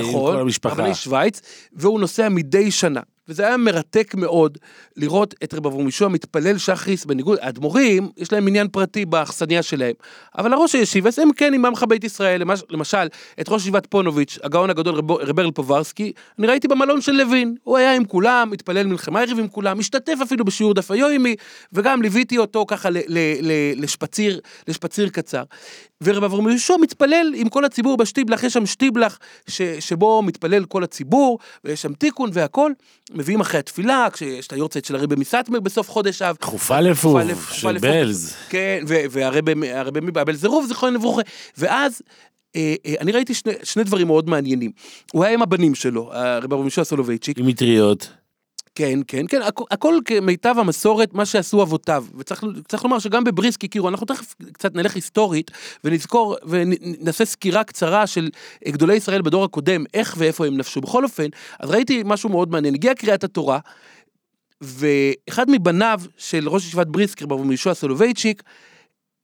נכון, כל המשפחה. רבני שווייץ, והוא נוסע מדי שנה. וזה היה מרתק מאוד לראות את רב יהושע מתפלל שחריס בניגוד, האדמו"רים, יש להם מניין פרטי באכסניה שלהם. אבל הראש הישיבה, הם כן עמך בית ישראל, למש, למשל, את ראש ישיבת פונוביץ', הגאון הגדול רב, רב בערל פוברסקי, אני ראיתי במלון של לוין, הוא היה עם כולם, התפלל מלחמה ערב עם כולם, השתתף אפילו בשיעור דף היומי, וגם ליוויתי אותו ככה ל, ל, ל, לשפציר, לשפציר קצר. ורב אברהם יהושע מתפלל עם כל הציבור בשטיבלח, יש שם שטיבלח ש, שבו מתפלל כל הציבור, ויש שם תיקון והכל, מביאים אחרי התפילה, כשיש את היורצייט של הרבי מסטמר בסוף חודש אב. חופה לפוף, של. בלז. כן, והרבי הרבי מבעבל זירוב, זיכרון לברכה. ואז... אה, אה, אני ראיתי שני, שני דברים מאוד מעניינים. הוא היה עם הבנים שלו, הרב אברהם יהושע סולובייצ'יק, עם מטריות. כן, כן, כן, הכ- הכל כמיטב המסורת, מה שעשו אבותיו. וצריך צריך לומר שגם בבריסק הכירו, אנחנו תכף קצת נלך היסטורית, ונזכור, ונעשה סקירה קצרה של גדולי ישראל בדור הקודם, איך ואיפה הם נפשו. בכל אופן, אז ראיתי משהו מאוד מעניין, הגיעה קריאת התורה, ואחד מבניו של ראש ישיבת בריסק, רב יהושע סולובייצ'יק,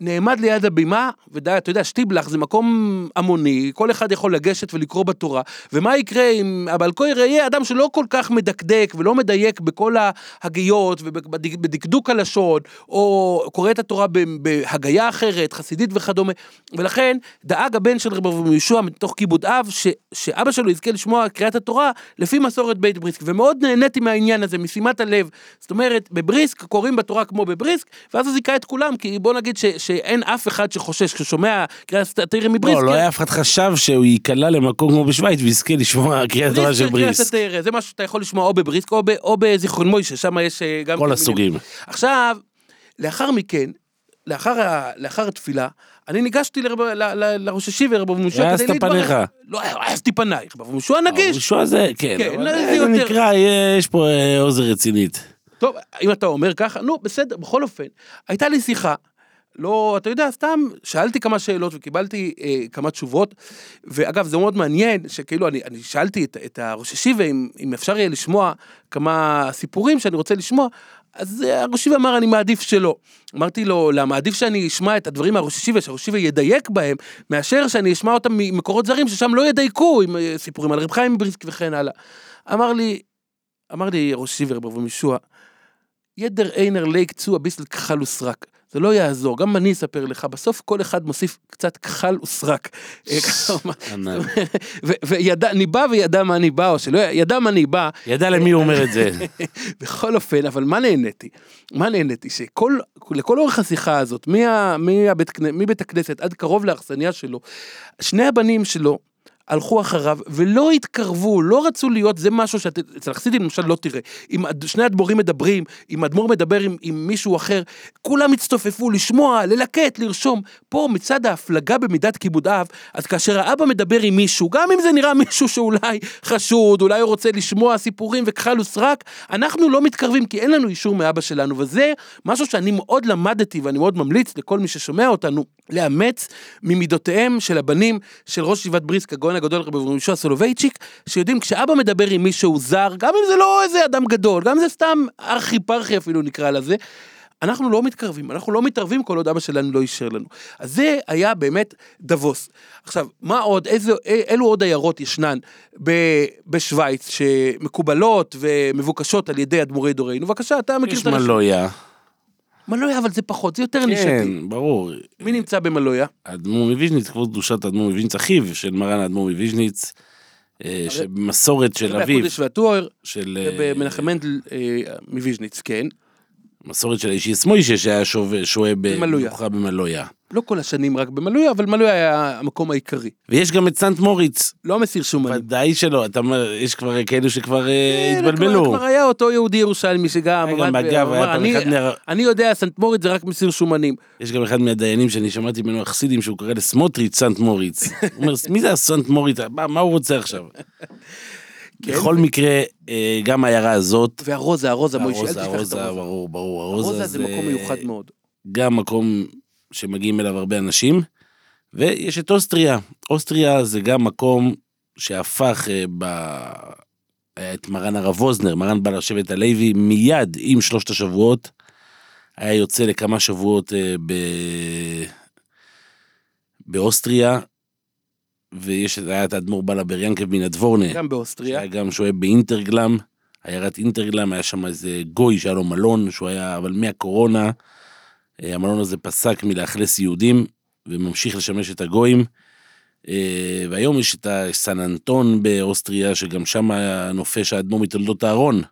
נעמד ליד הבימה, ודי, אתה יודע, שטיבלח זה מקום המוני, כל אחד יכול לגשת ולקרוא בתורה, ומה יקרה אם הבעל כהר יהיה אדם שלא כל כך מדקדק ולא מדייק בכל ההגיות ובדקדוק הלשון, או קורא את התורה ב- בהגייה אחרת, חסידית וכדומה, ולכן דאג הבן של רב יהושע מתוך כיבוד אב, ש, שאבא שלו יזכה לשמוע קריאת התורה לפי מסורת בית בריסק, ומאוד נהניתי מהעניין הזה, משימת הלב. זאת אומרת, בבריסק קוראים בתורה כמו בבריסק, ואז זה זיכה את כולם, כי בוא נגיד ש, שאין אף אחד שחושש, כששומע קריאת התרא מבריסק, לא, לא היה אף אחד חשב שהוא ייקלע למקום כמו בשוויץ ויזכה לשמוע קריאת תורה של בריסק. זה משהו שאתה יכול לשמוע או בבריסק או, בזיכרון מוישה, שם יש אה, גם... כל כן הסוגים. עכשיו, לאחר מכן, לאחר, לאחר התפילה, אני ניגשתי לרב, ל, ל, לראש השיבה, רב מושע, העזת פניך. לא, העזתי פנייך, רב מושע נגיש. יהושע זה, כן, כן, אבל זה זה יותר- נקרא, יש פה אה, אוזן רצינית. טוב, אם אתה אומר ככה, נו, בסדר, בכל אופן, הייתה לי שיחה. לא, אתה יודע, סתם שאלתי כמה שאלות וקיבלתי אה, כמה תשובות, ואגב, זה מאוד מעניין, שכאילו, אני, אני שאלתי את, את הראש השיבה אם, אם אפשר יהיה לשמוע כמה סיפורים שאני רוצה לשמוע, אז אה, הראש השיבה אמר, אני מעדיף שלא. אמרתי לו, למה, עדיף שאני אשמע את הדברים מהראש השיבה, שהראש השיבה ידייק בהם, מאשר שאני אשמע אותם ממקורות זרים, ששם לא ידייקו עם אה, סיפורים על רב חיים מבריסק וכן הלאה. אמר לי, אמר לי ראש השיבה, רב אברהם ישוע, ידר איינר לייק צו הביסל כחל וסרק. זה לא יעזור, גם אני אספר לך, בסוף כל אחד מוסיף קצת כחל וסרק. וידע, ניבא וידע מה ניבא, או שלא ידע מה ניבא. ידע למי הוא אומר את זה. בכל אופן, אבל מה נהניתי? מה נהניתי? שכל, לכל אורך השיחה הזאת, מבית הכנסת עד קרוב לאכסניה שלו, שני הבנים שלו הלכו אחריו ולא התקרבו, לא רצו להיות, זה משהו שאצל החסידים למשל לא תראה. אם שני אדמו"רים מדברים, אם אדמו"ר מדבר עם, עם מישהו אחר, כולם הצטופפו לשמוע, ללקט, לרשום. פה מצד ההפלגה במידת כיבוד אב, אז כאשר האבא מדבר עם מישהו, גם אם זה נראה מישהו שאולי חשוד, אולי הוא רוצה לשמוע סיפורים וכחל וסרק, אנחנו לא מתקרבים כי אין לנו אישור מאבא שלנו, וזה משהו שאני מאוד למדתי ואני מאוד ממליץ לכל מי ששומע אותנו, לאמץ ממידותיהם של הבנים של ראש ישיבת בריסק, הגאון הגדול רבי יהושע סולובייצ'יק, שיודעים כשאבא מדבר עם מישהו זר, גם אם זה לא איזה אדם גדול, גם אם זה סתם ארכי פרחי אפילו נקרא לזה, אנחנו לא מתקרבים, אנחנו לא מתערבים כל עוד אבא שלנו לא אישר לנו. אז זה היה באמת דבוס. עכשיו, מה עוד, איזה, אילו עוד עיירות ישנן ב- בשוויץ שמקובלות ומבוקשות על ידי אדמו"רי דורנו? בבקשה, אתה מכיר יש את הרשימה. מלויה. מלויה, אבל זה פחות, זה יותר נישתי. כן, ברור. מי נמצא במלויה? האדמו"ר מוויז'ניץ, כבוד קדושת האדמו"ר מוויז'ניץ, אחיו של מרן האדמו"ר מוויז'ניץ, אה, שבמסורת של אביו, הקודש והטוהר, של אה, רב מנחם מנדל אה, מוויז'ניץ, כן. מסורת של הישועות משה שהיה שוהה במלויה. במנוחה במלויה. לא כל השנים רק במלויה, אבל מלויה היה המקום העיקרי. ויש גם את סנט מוריץ, לא המסיר שומני. ודאי שלא, אתה אומר, יש כבר כאלו שכבר אה, כן, התבלבלו. כבר- כבר היה אותו יהודי ירושלמי שגם היה גם, אגב, היה פעם "אני- אחד מה- אני יודע, סנט מוריץ זה רק מסיר שומנים. יש גם אחד מהדיינים שאני שמעתי ממנו החסידים שהוא קורא לסמוטריץ' סנט מוריץ. הוא אומר, מי זה הסנט מוריץ? מה מה הוא רוצה עכשיו? כן, בכל מקרה, אה, גם העיירה הזאת, והרוזה, הרוזה, מוישה, אל הרוזה, תשכח את הרוזה, הרוזה. ברור, ברור, הרוזה זה מקום מיוחד מאוד. גם מקום שמגיעים אליו הרבה אנשים, ויש את אוסטריה. אוסטריה זה גם מקום שהפך אה, ב... היה את מרן הרב ווזנר, מרן בעל השבט הלוי, מיד עם שלושת השבועות, היה יוצא לכמה שבועות אה, ב... באוסטריה, ויש את היה את האדמו"ר בלאבר ברינקב מן הדבורנה, גם באוסטריה. שהיה גם שוהה באינטרגלם, עיירת אינטרגלם, היה שם איזה גוי שהיה לו מלון, שהוא היה, אבל מהקורונה, אה, המלון הזה פסק מלאכלס יהודים, וממשיך לשמש את הגויים. אה, והיום יש את הסן אנטון באוסטריה, שגם שם נופש האדמו"ר מתולדות אהרון.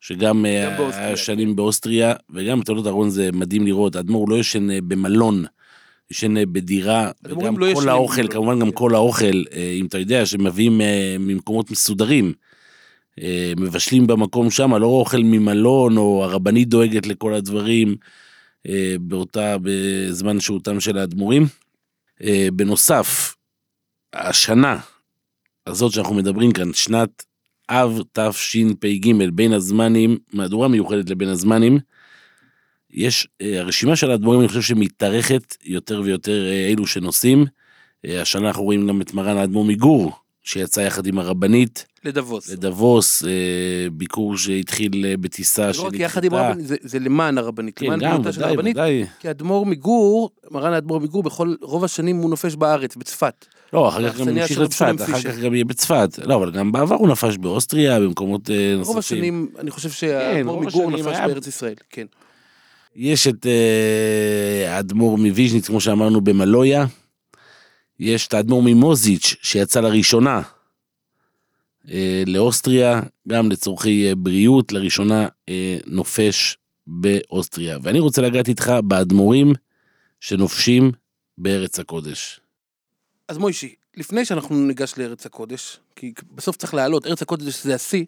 שגם אה, גם באוסטריה, היה שנים באוסטריה, וגם בתולדות אהרון זה מדהים לראות, האדמו"ר לא ישן אה, במלון, ישן אה, בדירה, האדמו"רים וגם לא כל האוכל, כמובן גם כן. כל האוכל, אה, אם אתה יודע, שמביאים אה, ממקומות מסודרים. אה, מבשלים במקום שם, לא אוכל ממלון, או הרבנית דואגת לכל הדברים, אה, באותה, בזמן שהותם של האדמו"רים. אה, בנוסף, השנה הזאת שאנחנו מדברים כאן, שנת אב תשפ"ג, בין הזמנים, מהדורה מיוחדת לבין הזמנים. יש, אה, הרשימה של האדמו"רים, אני חושב שמתארכת יותר ויותר אה, אלו שנוסעים. אה, השנה אנחנו רואים גם את מרן האדמו"ר מגור, שיצא יחד עם הרבנית לדבוס. לדבוס, אה, ביקור שהתחיל אה, בטיסה לא רק יחד עם. הרבנית, זה- זה למען הרבנית, כן, למען גם, של ודאי. ודאי. כי האדמו"ר מגור, מרן האדמו"ר מגור, בכל רוב השנים הוא נופש בארץ, בצפת. לא, אחר כך גם המשיך של לצפת, אחר. כך גם יהיה בצפת. לא, אבל גם בעבר הוא נפש באוסטריה, במקומות אה, נוספים. רוב השנים, אני חושב כן, שהאדמו"ר מגור נפש בארץ ישראל, כן. יש את אה, האדמו"ר מוויז'ניץ, כמו שאמרנו, במלויה. יש את האדמו"ר ממוזיץ', שיצא לראשונה אה, לאוסטריה, גם לצורכי אה, בריאות, לראשונה אה, נופש באוסטריה. ואני רוצה לגעת איתך באדמו"רים שנופשים בארץ הקודש. אז מוישי, לפני שאנחנו ניגש לארץ הקודש, כי בסוף צריך לעלות, ארץ הקודש זה השיא,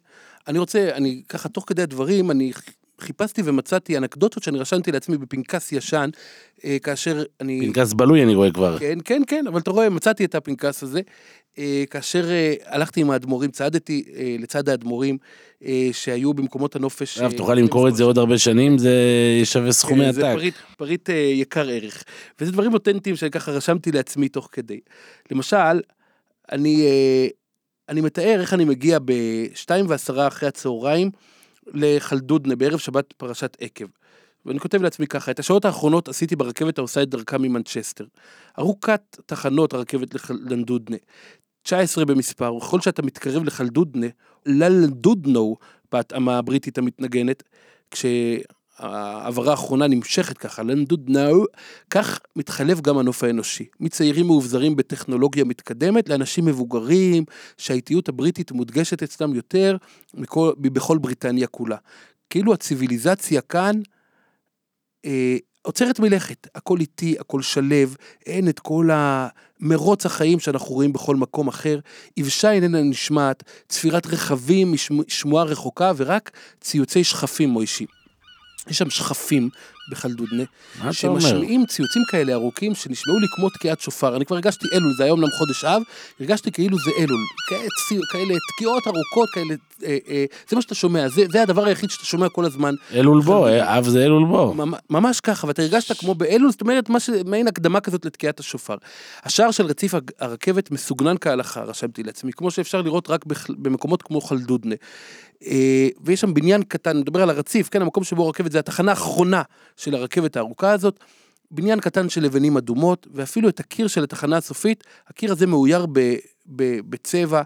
אני רוצה, אני ככה, תוך כדי הדברים, אני חיפשתי ומצאתי אנקדוטות שאני רשמתי לעצמי בפנקס ישן, אה, כאשר אני... פנקס בלוי אני רואה כבר. כן, כן, כן, אבל אתה רואה, מצאתי את הפנקס הזה. אה, כאשר אה, הלכתי עם האדמו"רים, צעדתי אה, לצד האדמו"רים אה, שהיו במקומות הנופש. אגב, אה, תוכל למכור את זה עוד הרבה שנים, זה שווה סכומי כן, זה עתק. פריט, פריט אה, יקר ערך. וזה דברים אותנטיים שככה רשמתי לעצמי תוך כדי. למשל, אני, אה, אני מתאר איך אני מגיע בשתיים ועשרה אחרי הצהריים לחלדודנה בערב שבת פרשת עקב. ואני כותב לעצמי ככה, את השעות האחרונות עשיתי ברכבת העושה את דרכה ממנצ'סטר. ארוכת תחנות הרכבת ללנדודנה. 19 במספר, וככל שאתה מתקרב לחלדודנה, ללנדודנו, בהתאמה הבריטית המתנגנת, כשהעברה האחרונה נמשכת ככה, לנדודנו, כך מתחלף גם הנוף האנושי. מצעירים מאובזרים בטכנולוגיה מתקדמת לאנשים מבוגרים, שהאיטיות הבריטית מודגשת אצלם יותר מכל, מבכל בריטניה כולה. כאילו הציוויליזציה כאן אה, עוצרת מלכת, הכל איטי, הכל שלב, אין את כל המרוץ החיים שאנחנו רואים בכל מקום אחר, יבשה איננה נשמעת, צפירת רכבים משמועה רחוקה ורק ציוצי שכפים מוישי. יש שם שכפים בחלדודנה? שמשמיעים ציוצים כאלה ארוכים שנשמעו לי כמו תקיעת שופר. אני כבר הרגשתי אלול, זה היה אומנם חודש אב, הרגשתי כאילו זה אלול. כאלה, תקיעות ארוכות, כאלה, אה, אה, זה מה שאתה שומע, זה, זה הדבר היחיד שאתה שומע כל הזמן. אלול בו, אה, אב זה אלול בו. ממ- ממש ככה, ואתה הרגשת כמו באלול, זאת אומרת, ש- מעין הקדמה כזאת לתקיעת השופר. השער של רציף הרכבת מסוגנן כהלכה, רשמתי לעצמי, כמו שאפשר לראות רק במקומות כמו חלדודנה. ויש שם בניין קטן, אני מדבר על הרציף, כן, המקום שבו הרכבת זה התחנה האחרונה של הרכבת הארוכה הזאת. בניין קטן של לבנים אדומות, ואפילו את הקיר של התחנה הסופית, הקיר הזה מאויר ב, ב, בצבע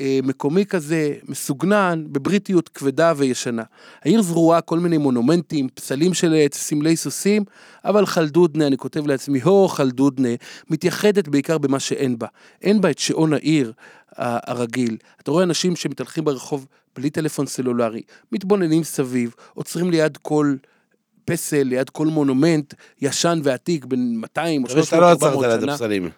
אה, מקומי כזה, מסוגנן, בבריטיות כבדה וישנה. העיר זרועה כל מיני מונומנטים, פסלים של עץ, סמלי סוסים, אבל חלדודנה, אני כותב לעצמי, הו חלדודנה, מתייחדת בעיקר במה שאין בה. אין בה את שעון העיר הרגיל. אתה רואה אנשים שמתהלכים ברחוב בלי טלפון סלולרי, מתבוננים סביב, עוצרים ליד כל... פסל ליד כל מונומנט ישן ועתיק בין 200 או מקווה 300 שאתה לא 400 עצרת ליד שנה. הפסלים.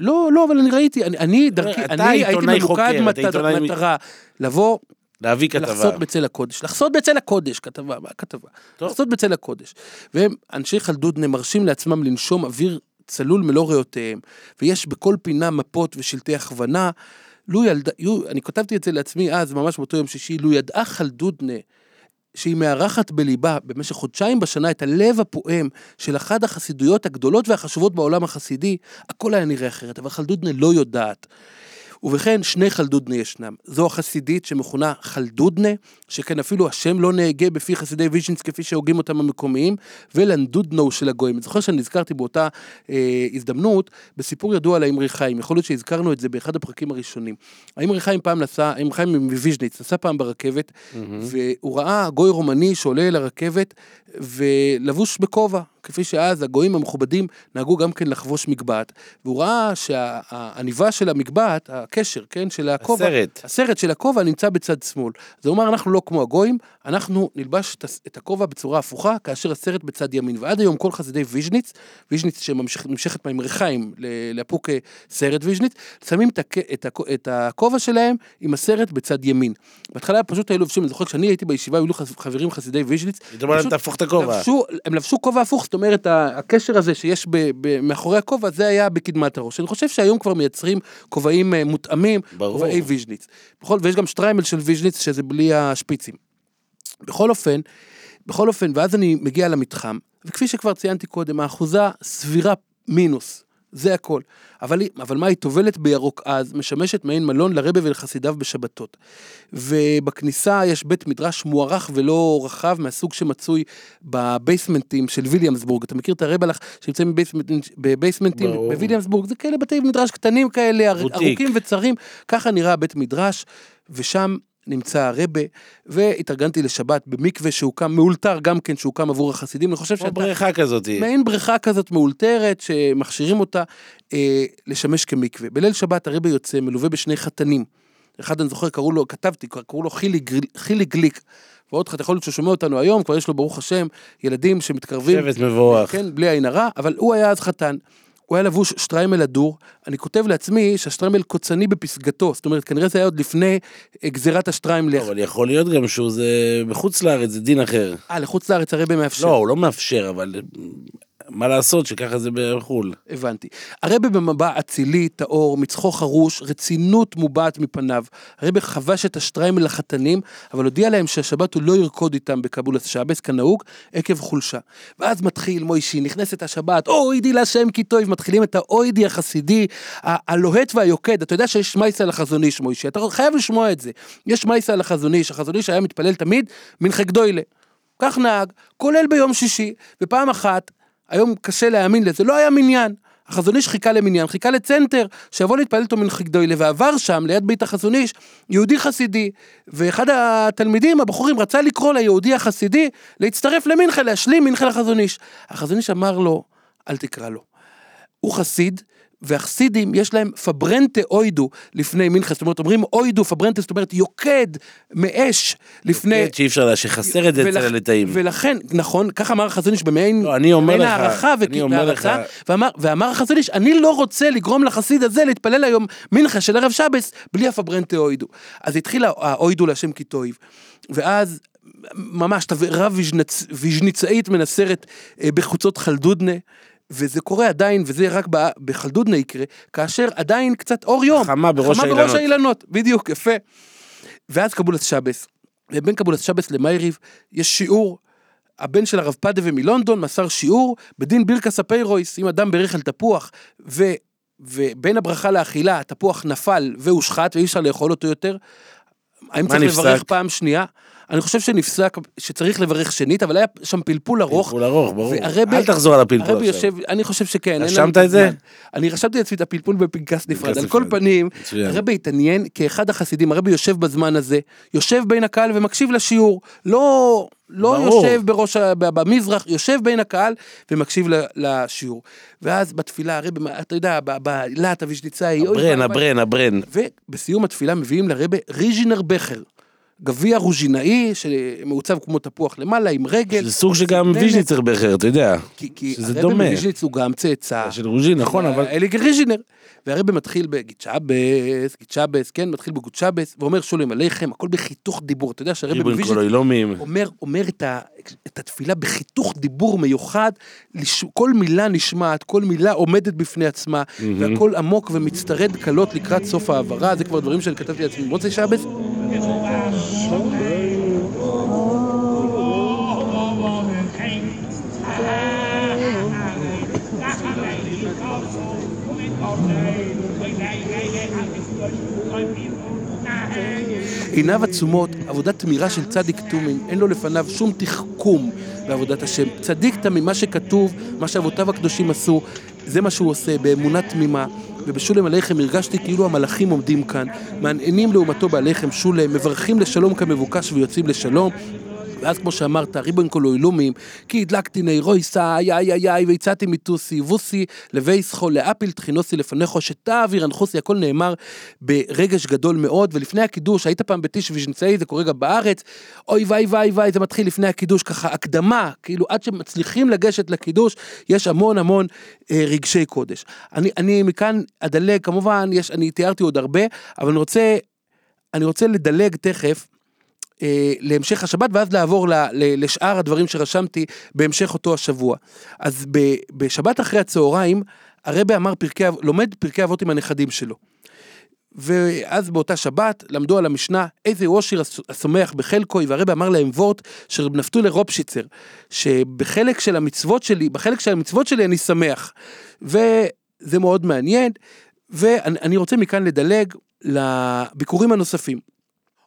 לא, לא, אבל אני ראיתי, אני, אני דרכי, אתה אני הייתי ממוקד אתה עיתונאי- מטרה, לבוא להביא כתבה. לחסות בצל הקודש, לחסות בצל הקודש, כתבה, מה כתבה? טוב. לחסות בצל הקודש. והם, אנשי חלדודנה, מרשים לעצמם לנשום אוויר צלול מלוא ריאותיהם, ויש בכל פינה מפות ושלטי הכוונה. לו ילדה, אני כתבתי את זה לעצמי אז, ממש באותו יום שישי, לו ידעה חלדודנה שהיא מארחת בליבה במשך חודשיים בשנה את הלב הפועם של אחת החסידויות הגדולות והחשובות בעולם החסידי, הכל היה נראה אחרת, אבל חלדודנה לא יודעת. ובכן, שני חלדודנה ישנם. זו החסידית שמכונה חלדודנה, שכן אפילו השם לא נהגה בפי חסידי ויז'ניץ כפי שהוגים אותם המקומיים, ולנדודנו של הגויים. אני זוכר שאני נזכרתי באותה אה, הזדמנות בסיפור ידוע על האמרי חיים, יכול להיות שהזכרנו את זה באחד הפרקים הראשונים. האמרי חיים פעם נסע, האמרי חיים מוויז'ניץ, נסע פעם ברכבת, והוא ראה גוי רומני שעולה אל הרכבת ולבוש בכובע, כפי שאז הגויים המכובדים נהגו גם כן לחבוש מגבעת, והוא ראה שהעניבה של המגבעת, הקשר, כן, של הכובע, הסרט. הסרט של הכובע נמצא בצד שמאל. זה אומר, אנחנו לא כמו הגויים, אנחנו נלבש את הכובע בצורה הפוכה, כאשר הסרט בצד ימין. ועד היום כל חסידי ויז'ניץ, ויז'ניץ שנמשכת מהאמרי חיים לאפוקי סערט ויז'ניץ, שמים את הכ- את הכ- את הכובע שלהם עם הסרט בצד ימין. בהתחלה פשוט היו לובשים, אני זוכר כשאני הייתי בישיבה, היו לי חברים חסידי ויז'ניץ, הם לבשו כובע הפוך, זאת אומרת, הקשר הזה שיש ב, ב, מאחורי הכובע, זה היה בקדמת הראש. אני חושב שהיום כבר מייצרים כובעים אה, מותאמים, ברור. כובעי ויז'ניץ. בכל, ויש גם שטריימל של ויז'ניץ, שזה בלי השפיצים. בכל אופן, בכל אופן, ואז אני מגיע למתחם, וכפי שכבר ציינתי קודם, האחוזה סבירה מינוס, זה הכל. אבל, אבל מה, היא טובלת בירוק עז, משמשת מעין מלון לרבה ולחסידיו בשבתות. ובכניסה יש בית מדרש מוארך ולא רחב, מהסוג שמצוי בבייסמנטים של ויליאמסבורג. אתה מכיר את הרבלח שנמצאים בבייסמנט- בבייסמנטים ברור. בוויליאמסבורג? זה כאלה בתי מדרש קטנים כאלה, בוטיק. ארוכים וצרים, ככה נראה בית מדרש, ושם נמצא הרבה, והתארגנתי לשבת במקווה שהוקם, מאולתר גם כן, שהוקם עבור החסידים, אני חושב שאתה... בריכה כזאת. מעין בריכה כזאת מאולתרת, שמכשירים אותה אה, לשמש כמקווה. בליל שבת הרבה יוצא, מלווה בשני חתנים. אחד אני זוכר, קראו לו, כתבתי, קראו לו חילי, חילי גליק. ועוד אחד, יכול להיות שהוא שומע אותנו היום, כבר יש לו, ברוך השם, ילדים שמתקרבים. שבט מבורך. כן, בלי עין הרע, אבל הוא היה אז חתן. הוא היה לבוש שטריימל הדור, אני כותב לעצמי שהשטריימל קוצני בפסגתו, זאת אומרת, כנראה זה היה עוד לפני אה, גזירת השטריימלך. אבל יכול להיות גם שהוא זה בחוץ לארץ, זה דין אחר. אה, לחוץ לארץ הרבה מאפשר. לא, הוא לא מאפשר, אבל מה לעשות שככה זה בחו"ל. הבנתי. הרבה במבע אצילי, טהור, מצחו חרוש, רצינות מובעת מפניו. הרבה חבש את השטריימל לחתנים, אבל הודיע להם שהשבת הוא לא ירקוד איתם בקבולת שבס כנהוג, עקב חולשה. ואז מתחיל מוישי, נכנסת השבת, אוידי להשם כי טוב, מתחילים את האוידי החסידי, הלוהט והיוקד. אתה יודע שיש מייסה לחזון איש, מוישי, אתה חייב לשמוע את זה. יש מייסה לחזון איש, החזון איש היה מתפלל תמיד מנחה גדוילה. כך נהג, כולל ביום שישי, ופעם אחת, היום קשה להאמין לזה, לא היה מניין. החזון איש חיכה למניין, חיכה לצנטר, שיבוא להתפלל איתו גדוילה, ועבר שם, ליד בית החזון איש, יהודי חסידי, ואחד התלמידים, הבחורים, רצה לקרוא ליהודי החסידי להצטרף למנחה, להשלים מנחה לחזון איש. החזון איש אמר לו, אל תקרא לו. הוא חסיד, והחסידים יש להם פברנטה אוידו לפני מנחה, זאת אומרת אומרים אוידו פברנטה, זאת אומרת יוקד מאש לפני... כן, שאי אפשר, שחסר את זה אצל הליטאים. ולכן, נכון, ככה אמר החזון איש במעין לא, הערכה והערצה, ואמר, ואמר החזון איש, אני לא רוצה לגרום לחסיד הזה להתפלל היום מנחה של ערב שבס בלי הפברנטה אוידו. אז התחיל האוידו להשם כי טויב, ואז ממש תבערה ויז'ניצאית מנסרת אה, בחוצות חלדודנה. וזה קורה עדיין, וזה רק בחלדודנה יקרה, כאשר עדיין קצת אור יום. חמה בראש חמה האילנות. בראש האילנות, בדיוק, יפה. ואז קבולת שבס. ובין קבולת שבס למייריב יש שיעור. הבן של הרב פדווה מלונדון מסר שיעור בדין בירקס הפיירויס, אם אדם בירך על תפוח, ו, ובין הברכה לאכילה התפוח נפל והושחת ואי אפשר לאכול אותו יותר, האם צריך נפסק? לברך פעם שנייה? אני חושב שנפסק, שצריך לברך שנית, אבל היה שם פלפול ארוך. פלפול ארוך, ברור. והרבה- אל תחזור על הפלפול עכשיו. יושב, אני חושב שכן. רשמת את זה? אני רשמתי לעצמי את הפלפול בפנקס נפרד. על כל. פנים. הרבי התעניין כאחד החסידים, הרבי יושב בזמן הזה, יושב בין הקהל ומקשיב לשיעור. לא, לא ברור. יושב בראש, במזרח, יושב בין הקהל ומקשיב לשיעור. ואז בתפילה, הרבי, אתה יודע, בלהט אוי הברן. הברן, הברן. ובסיום התפילה מביאים לרבה ריז'ינר בכר. גביע רוז'ינאי שמעוצב כמו תפוח למעלה עם רגל. זה סוג שגם. ויז'ניצר בכר, אתה יודע. כי, כי שזה הרבי דומה. מוויז'ניץ הוא גם צאצא. של רוז'ין, נכון, אבל... אלי ריז'ינר. והרבי מתחיל בגיצ'אבס, גיצ'אבס, כן, מתחיל בגוצ'אבס, ואומר שולם עליכם, הכל בחיתוך דיבור. אתה יודע שהרבי בוויז'ניץ קולוילומים. אומר, אומר את, ה, את התפילה בחיתוך דיבור מיוחד, כל מילה נשמעת, כל מילה עומדת בפני עצמה, והכל עמוק ומצטרד קלות לקראת סוף העברה, זה כבר דברים שאני כתבתי לעצמי במוצאי שבס. עיניו עצומות, עבודת תמירה של צדיק תומים, אין לו לפניו שום תחכום בעבודת השם. צדיק תמים, מה שכתוב, מה שאבותיו הקדושים עשו, זה מה שהוא עושה, באמונה תמימה. ובשולם עליכם הרגשתי כאילו המלאכים עומדים כאן, מעניינים לעומתו בעליכם שולם, מברכים לשלום כמבוקש ויוצאים לשלום. ואז כמו שאמרת, ריבון קולוילומים, כי הדלקתי נאירויסה, איי איי איי איי, והצעתי מיתוסי, ווסי, לבייסחו, לאפיל תחינוסי לפניכו, שתעביר אנחוסי, הכל נאמר ברגש גדול מאוד, ולפני הקידוש, היית פעם בטיש ויז'נצאי, זה קורה גם בארץ, אוי ואי ואי ואי, זה מתחיל לפני הקידוש, ככה הקדמה, כאילו עד שמצליחים לגשת לקידוש, יש המון המון אה, רגשי קודש. אני, אני מכאן אדלג, כמובן, יש, אני תיארתי עוד הרבה, אבל אני רוצה, אני רוצה לדלג תכף, אה, להמשך השבת, ואז לעבור ל, ל, לשאר הדברים שרשמתי בהמשך אותו השבוע. אז ב, בשבת אחרי הצהריים, הרבי אמר פרקי, לומד פרקי אבות עם הנכדים שלו. ואז באותה שבת למדו על המשנה איזה אושר הס- השמח בחלקוי והרבא אמר להם וורט של רב נפתולי רופשיצר שבחלק של המצוות שלי בחלק של המצוות שלי אני שמח וזה מאוד מעניין ואני אני רוצה מכאן לדלג לביקורים הנוספים.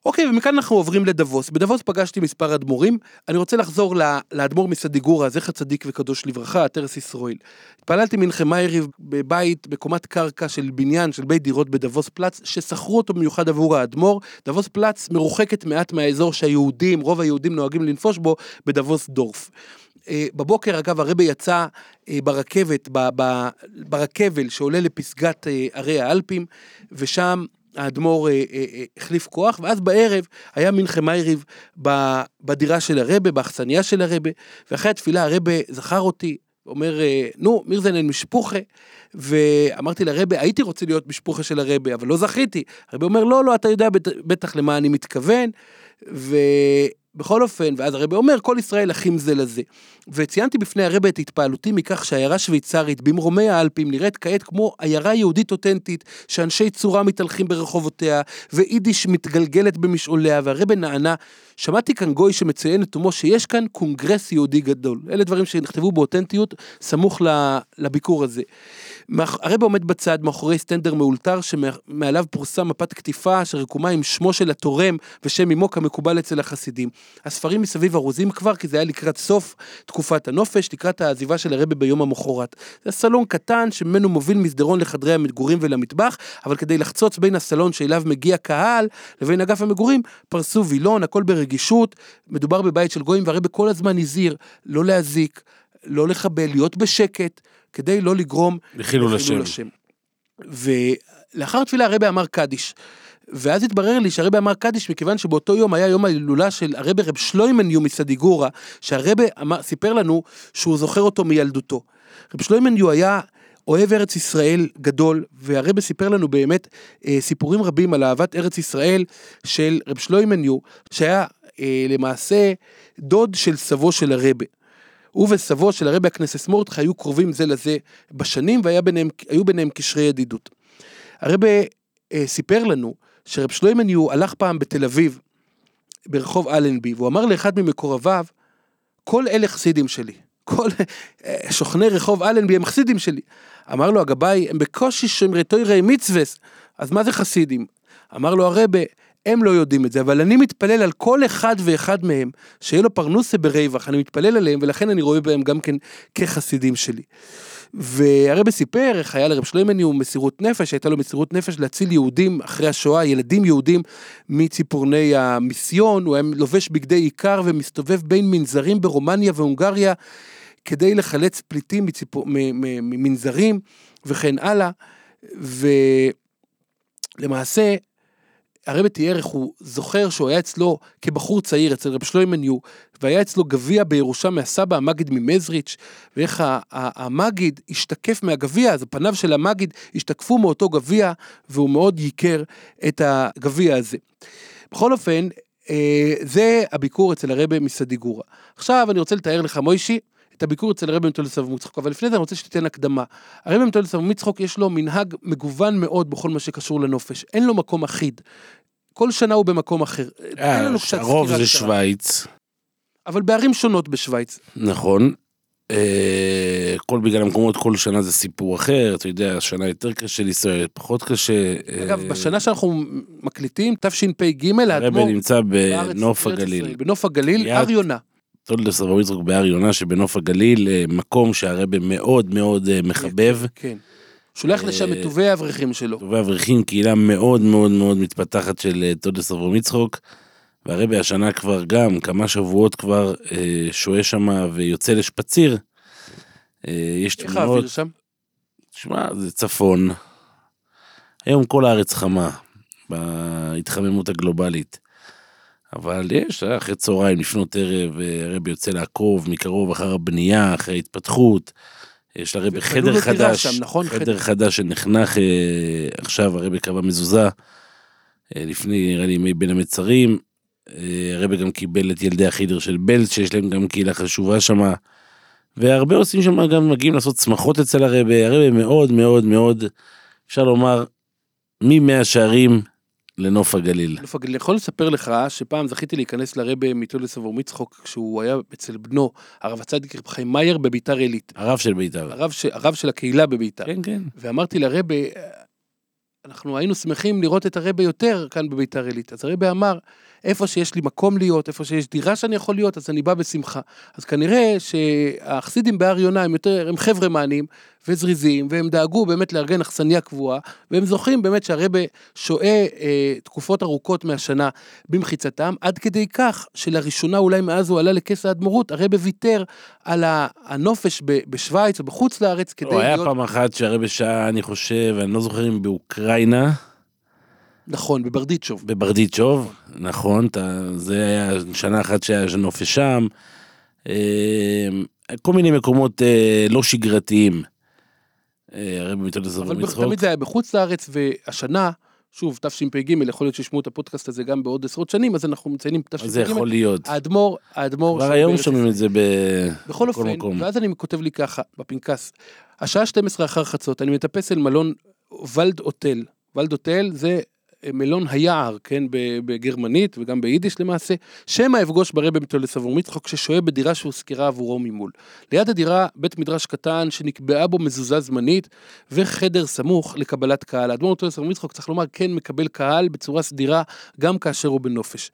אוקיי ומכאן אנחנו עוברים לדבוס בדבוס פגשתי מספר אדמו"רים אני רוצה לחזור לאדמו"ר מסדיגורה זכר צדיק וקדוש לברכה תרס ישראל. התפללתי מנחם מייריב בבית בקומת קרקע של בניין של בית דירות בדבוס פלאץ ששכרו אותו במיוחד עבור האדמו"ר דבוס פלאץ מרוחקת מעט מהאזור שהיהודים רוב היהודים נוהגים לנפוש בו בדבוס דורף. אה, בבוקר אגב הרבי יצא אה, ברכבת ברכבל שעולה לפסגת אה, ערי האלפים ושם האדמו"ר אה, אה, אה, החליף כוח ואז בערב היה מנחה מייריב ב- בדירה של הרבה באכסניה של הרבה ואחרי התפילה הרבה זכר אותי אומר נו מירזנן משפוחה. ואמרתי לרבה הייתי רוצה להיות משפוחה של הרבה אבל לא זכיתי. הרבה אומר לא לא אתה יודע בט- בטח למה אני מתכוון ובכל אופן ואז הרבה אומר כל ישראל אחים זה לזה. וציינתי בפני הרבה את התפעלותי מכך שעיירה שוויצרית במרומי האלפים נראית כעת כמו עיירה יהודית אותנטית שאנשי צורה מתהלכים ברחובותיה ויידיש מתגלגלת במשעוליה והרבה נענה שמעתי כאן גוי שמציין את תומו שיש כאן קונגרס יהודי גדול אלה דברים שנכתבו באותנטיות סמוך לביקור הזה. הרב עומד בצד מאחורי סטנדר מאולתר שמעליו פורסם מפת קטיפה שרקומה עם שמו של התורם ושם אמו כמקובל אצל החסידים. הספרים מסביב ארוזים כבר כי זה היה לקראת סוף תקופת הנופש, לקראת העזיבה של הרבה ביום המחרת. זה סלון קטן שממנו מוביל מסדרון לחדרי המגורים ולמטבח, אבל כדי לחצוץ בין הסלון שאליו מגיע קהל לבין אגף המגורים פרסו וילון, הכל ברגישות, מדובר בבית של גויים והרבה כל הזמן הזהיר לא להזיק, לא לחבל, להיות בשקט, כדי לא לגרום לחילול השם. ולאחר תפילה הרבי אמר קדיש. ואז התברר לי שהרבי אמר קדיש מכיוון שבאותו יום היה יום ההילולה של הרבי רב שלוימניו מסדיגורה, שהרבי אמר, סיפר לנו שהוא זוכר אותו מילדותו. רב שלוימניו היה אוהב ארץ ישראל גדול, והרבי סיפר לנו באמת אה, סיפורים רבים על אהבת ארץ ישראל של רב שלוימניו, שהיה אה, למעשה דוד של סבו של הרבי. הוא וסבו של הרבי הכנסס מורדכי היו קרובים זה לזה בשנים והיו ביניהם, ביניהם קשרי ידידות. הרבי אה, סיפר לנו שרב שלוימניו הלך פעם בתל אביב, ברחוב אלנבי, והוא אמר לאחד ממקורביו, כל אלה חסידים שלי. כל אה, שוכני רחוב אלנבי הם חסידים שלי. אמר לו הגבאי, הם בקושי שומרי תוירי מצווס, אז מה זה חסידים? אמר לו הרבה, הם לא יודעים את זה, אבל אני מתפלל על כל אחד ואחד מהם, שיהיה לו פרנוסה ברווח, אני מתפלל עליהם, ולכן אני רואה בהם גם כן כחסידים שלי. והרבי סיפר איך היה לרב שלוימניו מסירות נפש, הייתה לו מסירות נפש להציל יהודים אחרי השואה, ילדים יהודים מציפורני המיסיון, הוא היה לובש בגדי עיקר ומסתובב בין מנזרים ברומניה והונגריה כדי לחלץ פליטים מציפור, ממנזרים וכן הלאה. ולמעשה, הרבי איך הוא זוכר שהוא היה אצלו כבחור צעיר אצל רב שלוימניו, והיה אצלו גביע בירושה מהסבא המגיד ממזריץ', ואיך המגיד השתקף מהגביע, אז פניו של המגיד השתקפו מאותו גביע, והוא מאוד ייקר את הגביע הזה. בכל אופן, אה, זה הביקור אצל הרבי מסדיגורה. עכשיו אני רוצה לתאר לך, מוישי, את הביקור אצל הרבי מטולד סבא מצחוק, אבל לפני זה אני רוצה שתיתן הקדמה. הרבי מטולד סבא מצחוק יש לו מנהג מגוון מאוד בכל מה שקשור לנופש, אין לו מקום אחיד. כל שנה הוא במקום אחר. תן לנו קצת הרוב זה. שווייץ, אבל בערים שונות בשוויץ. נכון. אה, כל בגלל המקומות, כל שנה זה סיפור אחר, אתה יודע, השנה יותר קשה לישראל, פחות קשה. אגב, אה, בשנה שאנחנו מקליטים, תשפ"ג, הרבי האדמו"ר נמצא בארץ, בנוף הגליל. בנוף הגליל, הר יונה. תולדס רב יצחק בהר יונה שבנוף הגליל, אה, מקום שהרבי מאוד מאוד אה, מחבב. כן. שולח לשם את אה, טובי האברכים שלו. טובי אברכים, קהילה מאוד מאוד מאוד מתפתחת של אה, תולדס אברהם יצחוק. והרבי השנה כבר גם כמה שבועות כבר אה, שוהה שם ויוצא לשפציר. אה, יש איך תמונות, האוויר שם? שמע זה צפון. היום כל הארץ חמה בהתחממות הגלובלית. אבל יש, אה, אחרי צהריים, לפנות ערב, אה, הרבי יוצא לעקוב מקרוב אחר הבנייה, אחרי ההתפתחות. יש לרבי חדר חדש, שם, נכון? חדר חדר. חדש שנחנך אה, עכשיו, הרבי קבע מזוזה, אה, לפני, נראה לי, ימי בין המצרים. אה, הרבי גם קיבל את ילדי החידר של בלז, שיש להם גם קהילה חשובה שמה. והרבה עושים שם גם מגיעים לעשות שמחות אצל הרבי, הרבי מאוד מאוד מאוד, אפשר לומר, ממאה שערים לנוף הגליל. נוף הגליל. אני יכול לספר לך שפעם זכיתי להיכנס לרבה מטולס עבור מצחוק כשהוא היה אצל בנו, הרב הצדיק רב חיים מאייר בביתר עילית. הרב של בית"ר. הרב, ש... הרב של הקהילה בביתר. כן, כן. ואמרתי לרבה, אנחנו היינו שמחים לראות את הרבה יותר כאן בביתר עילית. אז הרבה אמר, איפה שיש לי מקום להיות, איפה שיש דירה שאני יכול להיות, אז אני בא בשמחה. אז כנראה שהחסידים בהר יונה הם יותר, הם חבר'ה מענים וזריזים, והם דאגו באמת לארגן אכסניה קבועה, והם זוכים באמת שהרבה שוהה אה, תקופות ארוכות מהשנה במחיצתם, עד כדי כך שלראשונה אולי מאז הוא עלה לכס האדמו"רות, הרבה ויתר על הנופש בשוויץ או בחוץ לארץ כדי הוא היה להיות... פעם אחת שהרבי שעה, אני חושב, אני לא זוכר אם באוקראינה, נכון, בברדיצ'וב. בברדיצ'וב, נכון, אתה- זה היה שנה אחת שהיה נופש שם. אה, כל מיני מקומות אה, לא שגרתיים. אה, מתעודד אבל סבור מצחוק. תמיד זה היה בחוץ לארץ, והשנה, שוב, תשפ"ג, יכול להיות שישמעו את הפודקאסט הזה גם בעוד עשרות שנים, אז אנחנו מציינים אז זה תשפ"ג. יכול להיות. האדמו"ר, האדמו"ר... כבר היום שומעים את. זה בכל אופן, מקום. ואז אני כותב לי ככה, בפנקס, השעה 12 אחר חצות, אני מטפס אל מלון ולד אוטל. ולד אוטל זה מלון היער, כן, בגרמנית וגם ביידיש למעשה, שמא אפגוש ברבי מתולס עבור מצחוק ששוהה בדירה שהושכרה עבורו ממול. ליד הדירה בית מדרש קטן שנקבעה בו מזוזה זמנית וחדר סמוך לקבלת קהל. האדמו"ר מתולס עבור מצחוק צריך לומר כן מקבל קהל בצורה סדירה גם כאשר הוא בנופש.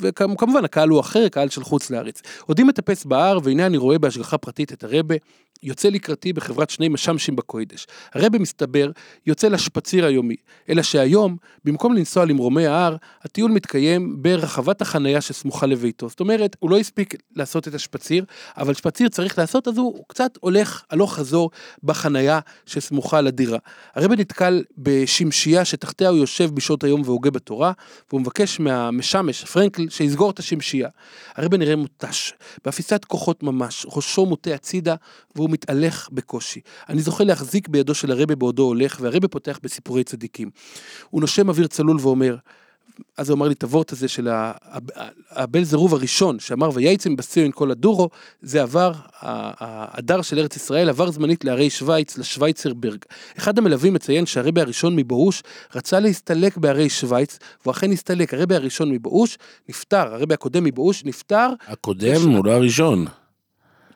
וכמובן הקהל הוא אחר, קהל של חוץ לארץ. עודי מטפס בהר והנה אני רואה בהשגחה פרטית את הרבה יוצא לקראתי בחברת שני משמשים בקוידש. הרבה מסתבר יוצא לשפציר היומי, אלא שהיום במקום לנסוע למרומי ההר הטיול מתקיים ברחבת החנייה שסמוכה לביתו. זאת אומרת הוא לא הספיק לעשות את השפציר אבל שפציר צריך לעשות אז הוא קצת הולך הלוך חזור בחנייה שסמוכה לדירה. הרבה נתקל בשמשייה שתחתיה הוא יושב בשעות היום והוגה בתורה והוא מבקש מהמשמש פרנקל שיסגור את השמשייה. הרבה נראה מותש, באפיסת כוחות ממש, ראשו מוטה הצידה והוא מתהלך בקושי. אני זוכה להחזיק בידו של הרבה בעודו הולך והרבה פותח בסיפורי צדיקים. הוא נושם אוויר צלול ואומר, אז הוא אמר לי את הוורט הזה של ה- ה- הבל זירוב הראשון שאמר וייצם בציון כל הדורו זה עבר ה- ההדר של ארץ ישראל עבר זמנית להרי שווייץ לשווייצרברג. אחד המלווים מציין שהרבה הראשון מבאוש רצה להסתלק בהרי שווייץ והוא אכן הסתלק הרבה הראשון מבאוש נפטר הרבה הקודם מבאוש נפטר הקודם הוא לא הראשון.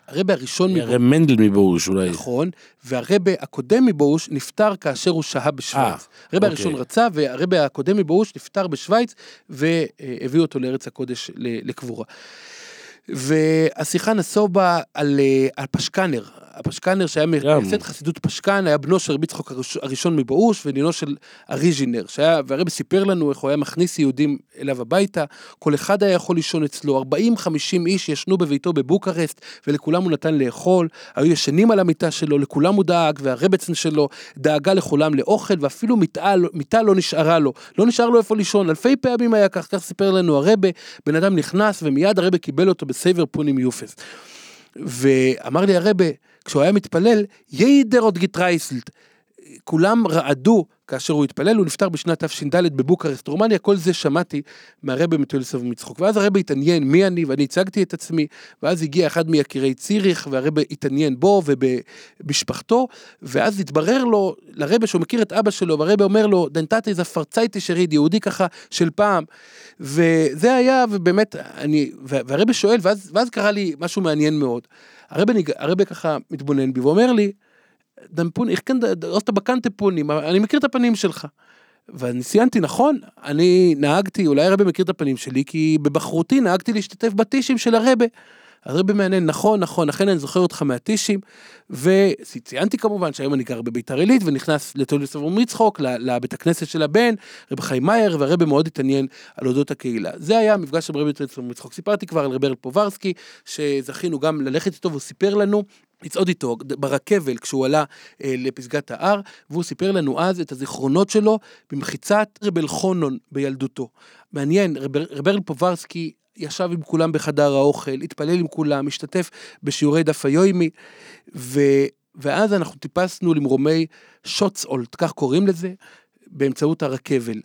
הרבה הראשון מבאוש הרי מנדל מבאוש אולי. נכון, והרבה הקודם מבאוש נפטר כאשר הוא שהה בשוויץ. הרבה אוקיי. הראשון רצה, והרבה הקודם מבאוש נפטר בשוויץ, והביאו אותו לארץ הקודש לקבורה. והשיחה נסובה על, אה, על פשקנר, הפשקנר שהיה מייסד חסידות פשקן, היה בנו של רבי יצחוק הראש- הראשון מבאוש ונינו של אריז'ינר, שהיה, והרבי סיפר לנו איך הוא היה מכניס יהודים אליו הביתה, כל אחד היה יכול לישון אצלו, 40-50 איש ישנו בביתו בבוקרשט, ולכולם הוא נתן לאכול, היו ישנים על המיטה שלו, לכולם הוא דאג, והרביצין שלו דאגה לכולם לאוכל, ואפילו מיטה, מיטה לא נשארה לו, לא נשאר לו איפה לישון, אלפי פעמים היה כך, כך סיפר לנו הרבי, בן אדם נכנס ומיד הרבי קיבל אותו בסבר פנים יפות. ואמר לי הרבי, כשהוא היה מתפלל, יעדער האט געטרייסלט. כולם רעדו כאשר הוא התפלל, הוא נפטר בשנת תש"ד בבוקרסט, רומניה, כל זה שמעתי מהרבה מטולסוב ומצחוק. ואז הרבה התעניין מי אני, ואני הצגתי את עצמי, ואז הגיע אחד מיקירי ציריך, והרבה התעניין בו ובמשפחתו, ואז התברר לו, לרבה שהוא מכיר את אבא שלו, והרבה אומר לו, דנטטי זה פרצייטי שריד, יהודי ככה של פעם. וזה היה, ובאמת, אני, והרבה שואל, ואז, ואז קרה לי משהו מעניין מאוד. הרבה, הרבה ככה מתבונן בי ואומר לי, דמפון, איך כן, אוסטה בקנטה פונים, אני מכיר את הפנים שלך. ואני ציינתי, נכון, אני נהגתי, אולי הרבה מכיר את הפנים שלי, כי בבחרותי נהגתי להשתתף בטישים של הרבה. אז הרבה מעניין, נכון, נכון, אכן אני זוכר אותך מהטישים, וציינתי כמובן שהיום אני גר בביתר עילית, ונכנס לטוליס אברום מצחוק, לבית הכנסת של הבן, רב חיים מאייר, והרבה מאוד התעניין על אודות הקהילה. זה היה המפגש של רבי טוליס אברום מצחוק. סיפרתי כבר על רבי פוברסקי, שזכינו גם ללכת איתו, והוא סיפר לנו לצעוד איתו ברכבל כשהוא עלה אה, לפסגת ההר, והוא סיפר לנו אז את הזיכרונות שלו במחיצת רבל חונון בילדותו. מעניין, רב- פוברסקי ישב עם כולם בחדר האוכל, התפלל עם כולם, השתתף בשיעורי דף היומי, ו... ואז אנחנו טיפסנו למרומי שוטסאולט, כך קוראים לזה, באמצעות הרכבל.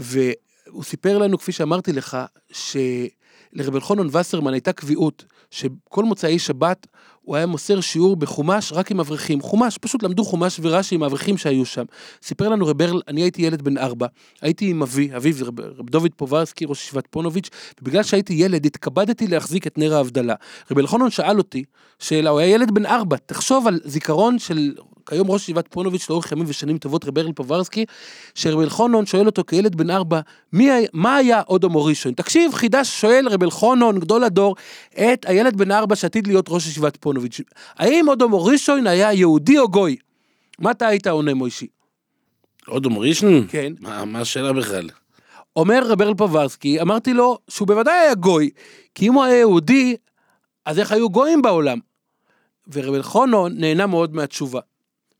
ו... הוא סיפר לנו, כפי שאמרתי לך, שלרב אלחנון וסרמן הייתה קביעות שכל מוצאי שבת הוא היה מוסר שיעור בחומש רק עם אברכים. חומש, פשוט למדו חומש ורש"י עם האברכים שהיו שם. סיפר לנו רב ברל, אני הייתי ילד בן ארבע, הייתי עם אבי, אביו זה רב, רב דוד פוברסקי, ראש ישיבת פונוביץ', ובגלל שהייתי ילד התכבדתי להחזיק את נר ההבדלה. רב אלחנון שאל אותי, שאלה, הוא היה ילד בן ארבע, תחשוב על זיכרון של כיום ראש ישיבת פונוביץ' לאורך ימים ושנים טובות רב ברל פוברסקי, שרב אלחנון שואל אותו כילד בן ארבע, מי, מה היה אודו מורישון? תקשיב, חידש שואל רב אלחנון, גדול הדור, את הילד בן ארבע שעתיד להיות ראש ישיבת פונוביץ'. האם אודו מורישון היה יהודי או גוי? מה אתה היית עונה מוישי? אודום ראשון? כן. מה מה השאלה בכלל? אומר רב ברל פוברסקי, אמרתי לו שהוא בוודאי היה גוי, כי אם הוא היה יהודי, אז איך היו גויים בעולם? ורב אלחנון נהנה מאוד מהתשובה,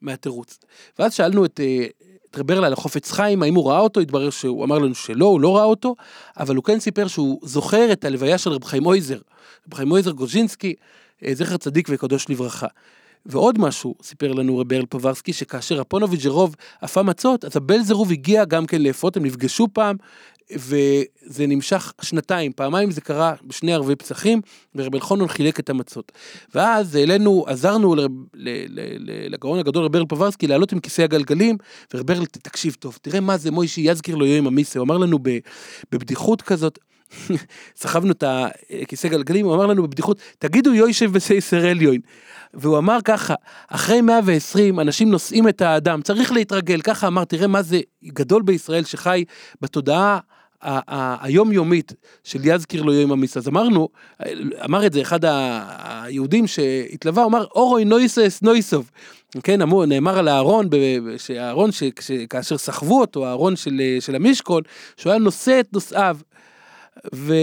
מהתירוץ. ואז שאלנו את, אה, את רב ברל על החופץ חיים, האם הוא ראה אותו, התברר שהוא אמר לנו שלא, הוא לא ראה אותו, אבל הוא כן סיפר שהוא זוכר את הלוויה של רב חיים אויזר, רב חיים אויזר גוז'ינסקי, זכר צדיק וקדוש לברכה. ועוד משהו, סיפר לנו רב ברל פוברסקי, שכאשר אפונוביץ' ז'רוב אפה מצות, אז הבן זרוב הגיע גם כן לאפות, הם נפגשו פעם, וזה נמשך שנתיים, פעמיים זה קרה בשני ערבי פסחים, ורב אלחנון חילק את המצות. ואז העלינו, עזרנו לגאון הגדול רב ברל פוברסקי לעלות עם כיסא הגלגלים, ורב ברל, תקשיב טוב, תראה מה זה מוישי יזכיר לו יום המיסה, הוא אמר לנו בבדיחות כזאת, סחבנו את הכיסא גלגלים, הוא אמר לנו בבדיחות, תגידו יוישב בסייסר עליון. והוא אמר ככה, אחרי 120 אנשים נושאים את האדם, צריך להתרגל, ככה אמר, תראה מה זה גדול בישראל שחי בתודעה היומיומית של יזכיר לו יום המיס. אז אמרנו, אמר את זה אחד היהודים שהתלווה, הוא אמר, אורוי נויסס נויסוב. כן, אמרו, נאמר על הארון, ב- ב- שהארון, ש- ש- כאשר סחבו אותו, הארון של, של המשכון, שהוא היה נושא את נושאיו. ו...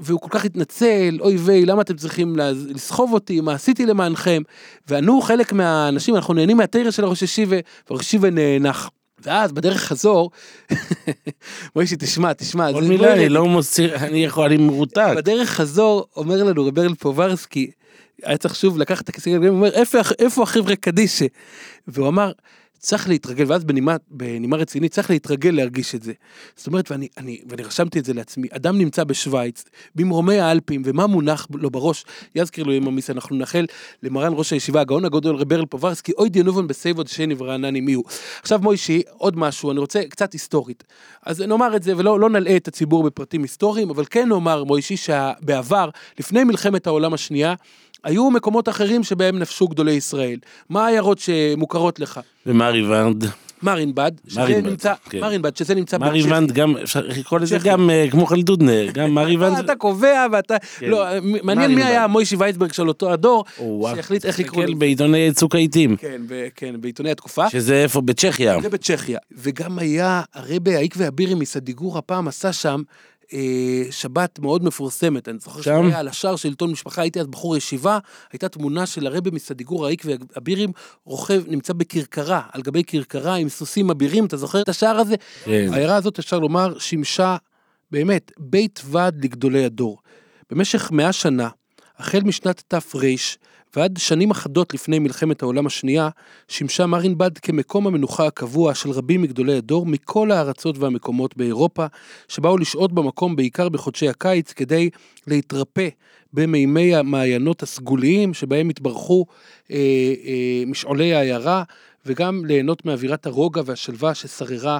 והוא כל כך התנצל, אוי ויי, למה אתם צריכים לסחוב אותי, מה עשיתי למענכם? וענו חלק מהאנשים, אנחנו נהנים מהתרא של הראש ישיבה, והראש ישיבה נאנח. ואז בדרך חזור, מוישי תשמע, תשמע, זה מילה, לא אני. לא מוסר, אני יכול, אני מרותק. בדרך חזור, אומר לנו רב ברל פוברסקי, היה צריך שוב לקחת את הכיסא גלגלים, הוא אומר, איפה, איפה החברה קדישא? והוא אמר, צריך להתרגל, ואז בנימה, בנימה רצינית, צריך להתרגל להרגיש את זה. זאת אומרת, ואני, אני, ואני רשמתי את זה לעצמי, אדם נמצא בשוויץ, במרומי האלפים, ומה מונח לו בראש, יזכיר לו יום המיתה, אנחנו נאחל למרן ראש הישיבה, הגאון הגדול רב ברל פוברסקי, עוד ינובון בשיבה דשנים ורעננים יהיו. עכשיו מוישי, עוד משהו, אני רוצה קצת היסטורית. אז נאמר את זה, ולא לא נלאה את הציבור בפרטים היסטוריים, אבל כן נאמר, מוישי, שבעבר, לפני מלחמת העולם השנייה, היו מקומות אחרים שבהם נפשו גדולי ישראל. מה העיירות שמוכרות לך? ומרי ונד. מרינבד, שזה מרינבד, נמצא, כן. מרינבד, שזה נמצא בצ'כיה. ונד גם, אפשר לקרוא לזה. גם אה, כמו חלדודנר, גם מרי ונד. אתה קובע ואתה, כן. לא, מעניין מי מרינבד. היה מוישי וייסברג של אותו הדור. שהחליט איך תסתכל לזה. בעיתוני צוק העיתים, כן, כן, בעיתוני התקופה. שזה איפה? בצ'כיה. זה בצ'כיה. וגם היה הרבה העיק והבירי מסדיגור הפעם עשה שם שבת מאוד מפורסמת. אני זוכר שם? שהיה על השער של עיתון משפחה, הייתי אז בחור ישיבה, הייתה תמונה של הרבי מסדיגור העיק והבירים רוכב, נמצא בכרכרה, על גבי כרכרה עם סוסים אבירים, אתה זוכר את השער הזה? כן. העיירה הזאת, אפשר לומר, שימשה באמת בית ועד לגדולי הדור. במשך מאה שנה, החל משנת תר ועד שנים אחדות לפני מלחמת העולם השנייה, שימשה מרינבד כמקום המנוחה הקבוע של רבים מגדולי הדור מכל הארצות והמקומות באירופה, שבאו לשהות במקום בעיקר בחודשי הקיץ כדי להתרפא במימי המעיינות הסגוליים שבהם התברכו אה, אה, משעולי העיירה, וגם ליהנות מאווירת הרוגע והשלווה ששררה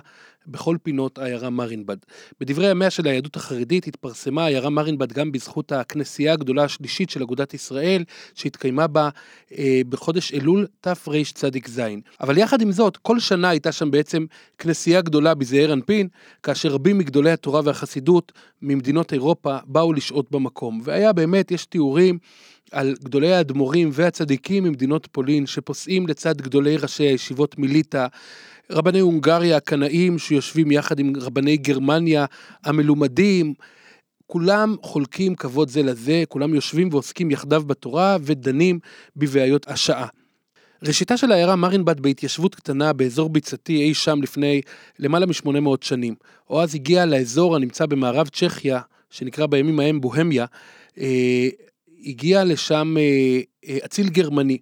בכל פינות העיירה מרינבד. בדברי ימיה של היהדות החרדית התפרסמה העיירה מרינבד גם בזכות הכנסייה הגדולה השלישית של אגודת ישראל, שהתקיימה בה אה, בחודש אלול תרצ"ז. אבל יחד עם זאת, כל שנה הייתה שם בעצם כנסייה גדולה בזעיר אנפין, כאשר רבים מגדולי התורה והחסידות ממדינות אירופה באו לשהות במקום. והיה באמת, יש תיאורים על גדולי האדמו"רים והצדיקים ממדינות פולין שפוסעים לצד גדולי ראשי הישיבות מליטא, רבני הונגריה הקנאים שיושבים יחד עם רבני גרמניה המלומדים, כולם חולקים כבוד זה לזה, כולם יושבים ועוסקים יחדיו בתורה ודנים בבעיות השעה. ראשיתה של העיירה מרינבד בהתיישבות קטנה באזור ביצתי אי שם לפני למעלה מ-800 שנים. או אז הגיעה לאזור הנמצא במערב צ'כיה, שנקרא בימים ההם בוהמיה, אה, הגיע לשם אה, אה, אציל גרמני.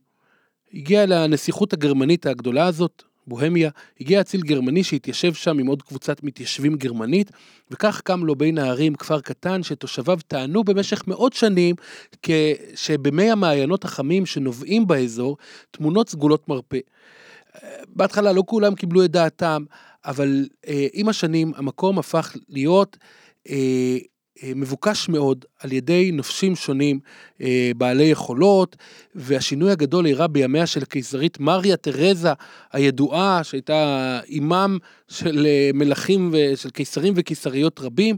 הגיע לנסיכות הגרמנית הגדולה הזאת, בוהמיה, הגיע אציל גרמני שהתיישב שם עם עוד קבוצת מתיישבים גרמנית, וכך קם לו בין הערים כפר קטן שתושביו טענו במשך מאות שנים שבמי המעיינות החמים שנובעים באזור תמונות סגולות מרפא. בהתחלה לא כולם קיבלו את דעתם, אבל אה, עם השנים המקום הפך להיות אה, מבוקש מאוד על ידי נופשים שונים אה, בעלי יכולות, והשינוי הגדול אירע בימיה של הקיסרית מריה תרזה הידועה, שהייתה אימם של אה, מלכים ושל קיסרים וקיסריות רבים,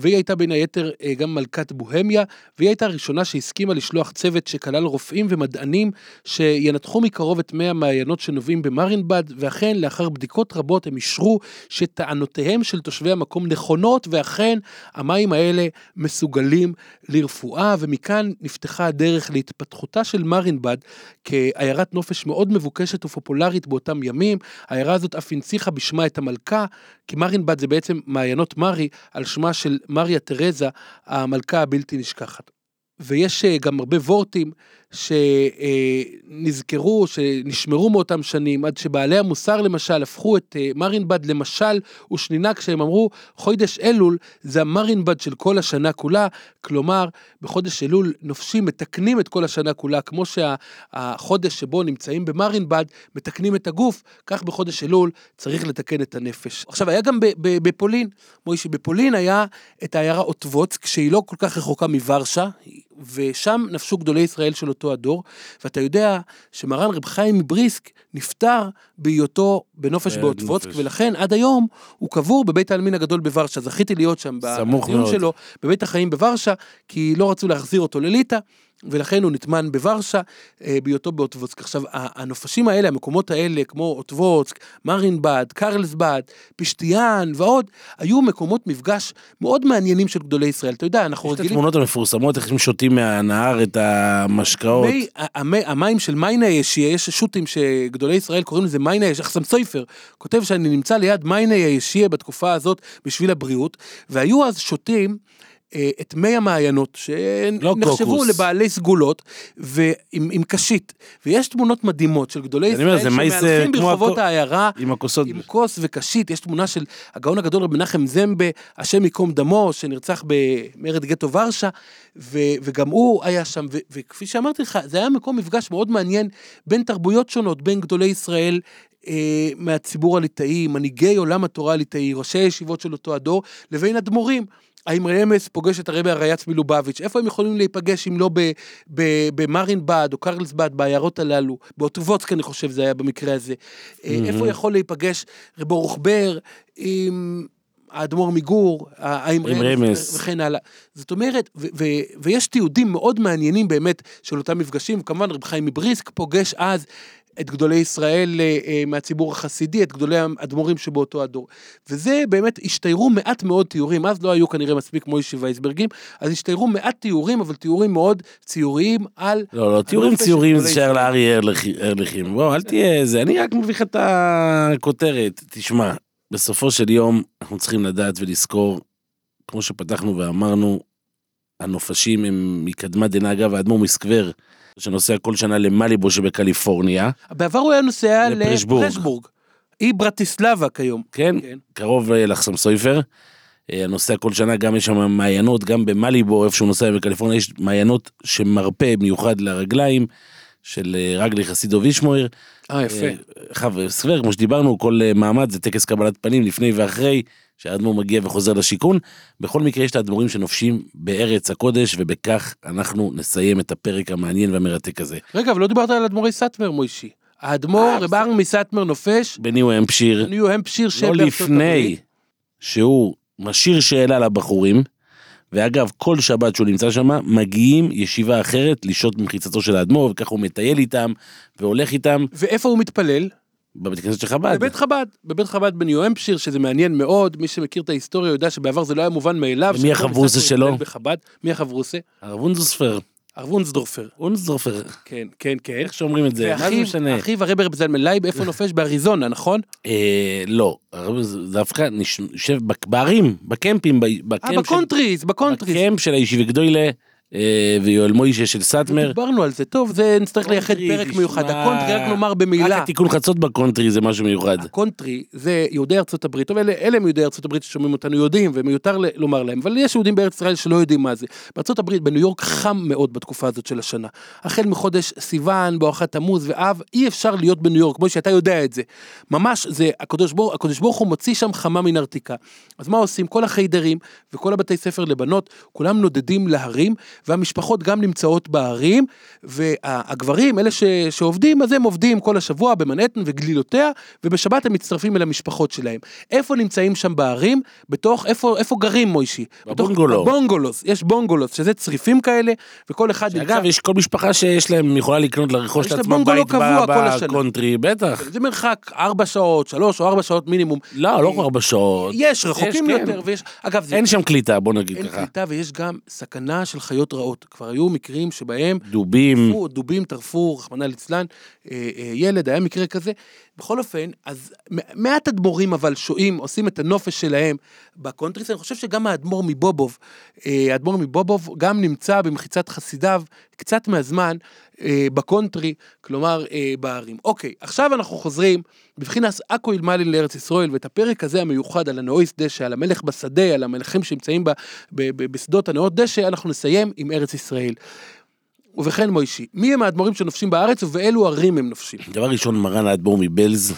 והיא הייתה בין היתר אה, גם מלכת בוהמיה, והיא הייתה הראשונה שהסכימה לשלוח צוות שכלל רופאים ומדענים שינתחו מקרוב את מי המעיינות שנובעים במרינבד, ואכן לאחר בדיקות רבות הם אישרו שטענותיהם של תושבי המקום נכונות, ואכן המים האלה מסוגלים לרפואה, ומכאן נפתחה הדרך להתפתחותה של מרינבד כעיירת נופש מאוד מבוקשת ופופולרית באותם ימים. העיירה הזאת אף הנציחה בשמה את המלכה, כי מרינבד זה בעצם מעיינות מרי, על שמה של מריה תרזה, המלכה הבלתי נשכחת. ויש אה, גם הרבה וורטים שנזכרו, שנשמרו מאותם שנים, עד שבעלי המוסר למשל הפכו את אה, מרינבד למשל ושנינה כשהם אמרו חודש אלול זה המרינבד של כל השנה כולה, כלומר בחודש אלול נופשים מתקנים את כל השנה כולה, כמו שהחודש שבו נמצאים במרינבד מתקנים את הגוף, כך בחודש אלול צריך לתקן את הנפש. עכשיו היה גם בפולין, מוישי, בפולין היה את העיירה אוטבוצק שהיא לא כל כך רחוקה מוורשה, ושם נפשו גדולי ישראל של אותו הדור, ואתה יודע שמרן רב חיים מבריסק נפטר בהיותו בנופש באוטבוצק. ולכן עד היום הוא קבור בבית העלמין הגדול בוורשה. זכיתי להיות שם בדיון. שלו בבית החיים בוורשה, כי לא רצו להחזיר אותו לליטא. ולכן הוא נטמן בוורשה אה, בהיותו באוטבוצק. עכשיו, הנופשים האלה, המקומות האלה, כמו אוטבוצק, מרינבד, קרלסבד, פשטיאן ועוד, היו מקומות מפגש מאוד מעניינים של גדולי ישראל. אתה יודע, אנחנו יש את רגילים... התמונות המפורסמות, איך הם שותים מהנהר את המשקאות. מי, המי, המים של מיינה יש שו"תים שגדולי ישראל קוראים לזה מיינה ישיה, אחסם סויפר כותב שאני נמצא ליד מיינה ישיה בתקופה הזאת בשביל הבריאות, והיו אז שותים את מי המעיינות לא שנחשבו קוקוס. לבעלי סגולות ועם עם קשית ויש תמונות מדהימות של גדולי ישראל שמהלכים ברחובות הקו- העיירה עם הכוסות. עם כוס וקשית, יש תמונה של הגאון הגדול רבי מנחם זמבה, השם ייקום דמו, שנרצח במרד גטו ורשה, ו, וגם הוא היה שם, ו, וכפי שאמרתי לך, זה היה מקום מפגש מאוד מעניין בין תרבויות שונות, בין גדולי ישראל. אה, מהציבור הליטאי, מנהיגי עולם התורה הליטאי, ראשי הישיבות של אותו הדור, לבין אדמו"רים. האם רמס פוגש את הרבי הרייץ מלובביץ', איפה הם יכולים להיפגש אם לא במרינבד או קרלסבד, בעיירות הללו, באוטובוצק אני חושב זה היה במקרה הזה. אה, איפה יכול להיפגש רב ברוך בר עם האדמו"ר מגור, האם עם רמס רמס. וכן הלאה. זאת אומרת, ו- ו- ויש תיעודים מאוד מעניינים באמת של אותם מפגשים, כמובן רב חיים מבריסק פוגש אז את גדולי ישראל אה, אה, מהציבור החסידי, את גדולי האדמו"רים שבאותו הדור. וזה באמת, השתיירו מעט מאוד תיאורים, אז לא היו כנראה מספיק מוישי וייסברגים, אז השתיירו מעט תיאורים, אבל תיאורים מאוד ציוריים על... לא, לא, תיאורים ציוריים זה. לאריה ארליכ- ארליכים. בוא, אל תהיה זה, אני רק מביא לך את הכותרת. תשמע, בסופו של יום אנחנו צריכים לדעת ולזכור, כמו שפתחנו ואמרנו, הנופשים הם מקדמת דנא אגב, האדמו"ר מסקבר, שנוסע כל שנה למליבו שבקליפורניה, בעבר הוא היה נוסע לפרשבורג. היא ברטיסלבה כיום. כן? כן. קרוב אה, לחסם סויפר. אה, נוסע כל שנה, גם יש שם מעיינות, גם במליבו, איפה שהוא נוסע בקליפורניה, יש מעיינות שמרפא מיוחד לרגליים, של אה, רגלי חסידו וישמויר. אה, יפה. חב סבר, כמו שדיברנו, כל מעמד זה טקס קבלת פנים לפני ואחרי, שהאדמו"ר מגיע וחוזר לשיכון. בכל מקרה יש את האדמו"רים שנופשים בארץ הקודש, ובכך אנחנו נסיים את הפרק המעניין והמרתק הזה. רגע, אבל לא דיברת על אדמו"רי סאטמר, מוישי. האדמו"ר, אה, רב ארם מסאטמר נופש, בניו המפשיר, ניו המפשיר לא שבארצות לפני הברית. שהוא משאיר שאלה לבחורים, ואגב, כל שבת שהוא נמצא שם, מגיעים ישיבה אחרת לשהות במחיצתו של האדמו"ר, וככה הוא מטייל איתם, והולך איתם ואיפה הוא מתפלל? בבית כנסת של חב"ד. בבית חב"ד, בבית חב"ד בניו המפשייר, שזה מעניין מאוד, מי שמכיר את ההיסטוריה יודע שבעבר זה לא היה מובן מאליו. שכל החברותא שלו? בחב"ד. מי החברותא? הרב אונסדורפר, הרב אונסדורפר. אונסדורפר, כן, כן, כן. איך שאומרים את זה, מה זה משנה? אחיו הרב רב זלמן לייב, איפה נופש? באריזונה, נכון? אה, לא, הרב זה דווקא נש- יושב בק- בערים, בקמפים, אה, ב camp של- ב countries, ב countries. אה, ויואל מוישה של סאטמר. דיברנו על זה, טוב, זה נצטרך לייחד פרק תשמע, מיוחד. הקונטרי, רק נאמר במילה. רק התיקון חצות בקונטרי זה משהו מיוחד. הקונטרי זה יהודי ארצות הברית, טוב, אלה, אלה הם יהודי ארצות הברית ששומעים אותנו יודעים, ומיותר לומר להם, אבל יש יהודים בארץ ישראל שלא יודעים מה זה. בארצות הברית, בניו יורק, חם מאוד בתקופה הזאת של השנה. החל מחודש סיוון, בואכה תמוז ואב, אי אפשר להיות בניו יורק, כמו שאתה יודע את זה. ממש, זה, הקדוש ברוך, הקדוש ברוך הוא מוציא שם חמה מנרתיקה. אז מה עושים? כל החיידרים וכל הבתי ספר לבנות, כולם נודדים להרים, והמשפחות גם נמצאות בערים, והגברים, אלה ש, שעובדים, אז הם עובדים כל השבוע במנהטן וגלילותיה, ובשבת הם מצטרפים אל המשפחות שלהם. איפה נמצאים שם בערים? בתוך, איפה, איפה גרים מוישי? בבונגולו. בבונגולוס, יש בונגולוס, שזה צריפים כאלה, וכל אחד אגב, יש כל משפחה שיש להם, יכולה לקנות לרכוש יש בונגולו בית. בקונטרי, בטח. זה מרחק 4 שעות, 3 או 4 שעות מינימום. לא, לא ארבע שעות. יש, רחוקים כן. יותר, ויש, אגב, זה אין שם קליטה, בוא נגיד אין ככה. קליטה ויש גם סכנה של חיות רעות. כבר היו מקרים שבהם דובים. טרפו, דובים טרפו, רחמנא ליצלן, אה, אה, ילד, היה מקרה כזה. בכל אופן, אז מעט אדמו"רים אבל שוהים, עושים את הנופש שלהם ב countries. אני חושב שגם האדמו"ר מבובוב, אה, האדמו"ר מבובוב גם נמצא במחיצת חסידיו קצת מהזמן אה, בקונטרי, כלומר אה, בערים. אוקיי, עכשיו אנחנו חוזרים בבחינת עכו ילמלין לארץ ישראל, ואת הפרק הזה המיוחד על הנאויס דשא, על המלך בשדה, על המלכים שנמצאים בשדות הנאות דשא, אנחנו נסיים עם ארץ ישראל. ובכן מוישי, מי הם האדמו"רים שנופשים בארץ ובאילו ערים הם נופשים? דבר ראשון, מרן האדמו"ר מבלז,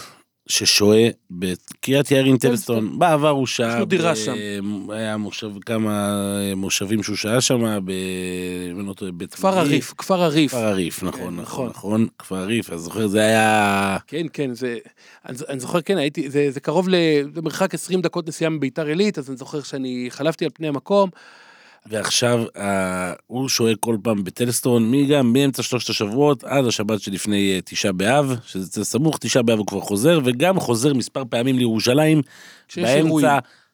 ששוהה בקריית יערים טלסטון. בעבר הוא שהה... יש לו דירה שם. היה מושב, כמה מושבים שהוא שהה שם, ב... אם אני לא. הריף, כפר הריף. כפר הריף, נכון, כן, נכון, נכון. נכון. כפר הריף, אני זוכר, זה היה... כן, כן, זה... אני, זוכר, כן, הייתי... זה, קרוב ל... זה מרחק 20 דקות נסיעה מביתר עילית, אז אני זוכר שאני חלפתי על פני המקום. ועכשיו אה, הוא שוהה כל פעם בטלסטון, מגם מאמצע שלושת השבועות עד השבת שלפני אה, תשעה באב, שזה סמוך, תשעה באב הוא כבר חוזר, וגם חוזר מספר פעמים לירושלים, כשיש אירועים.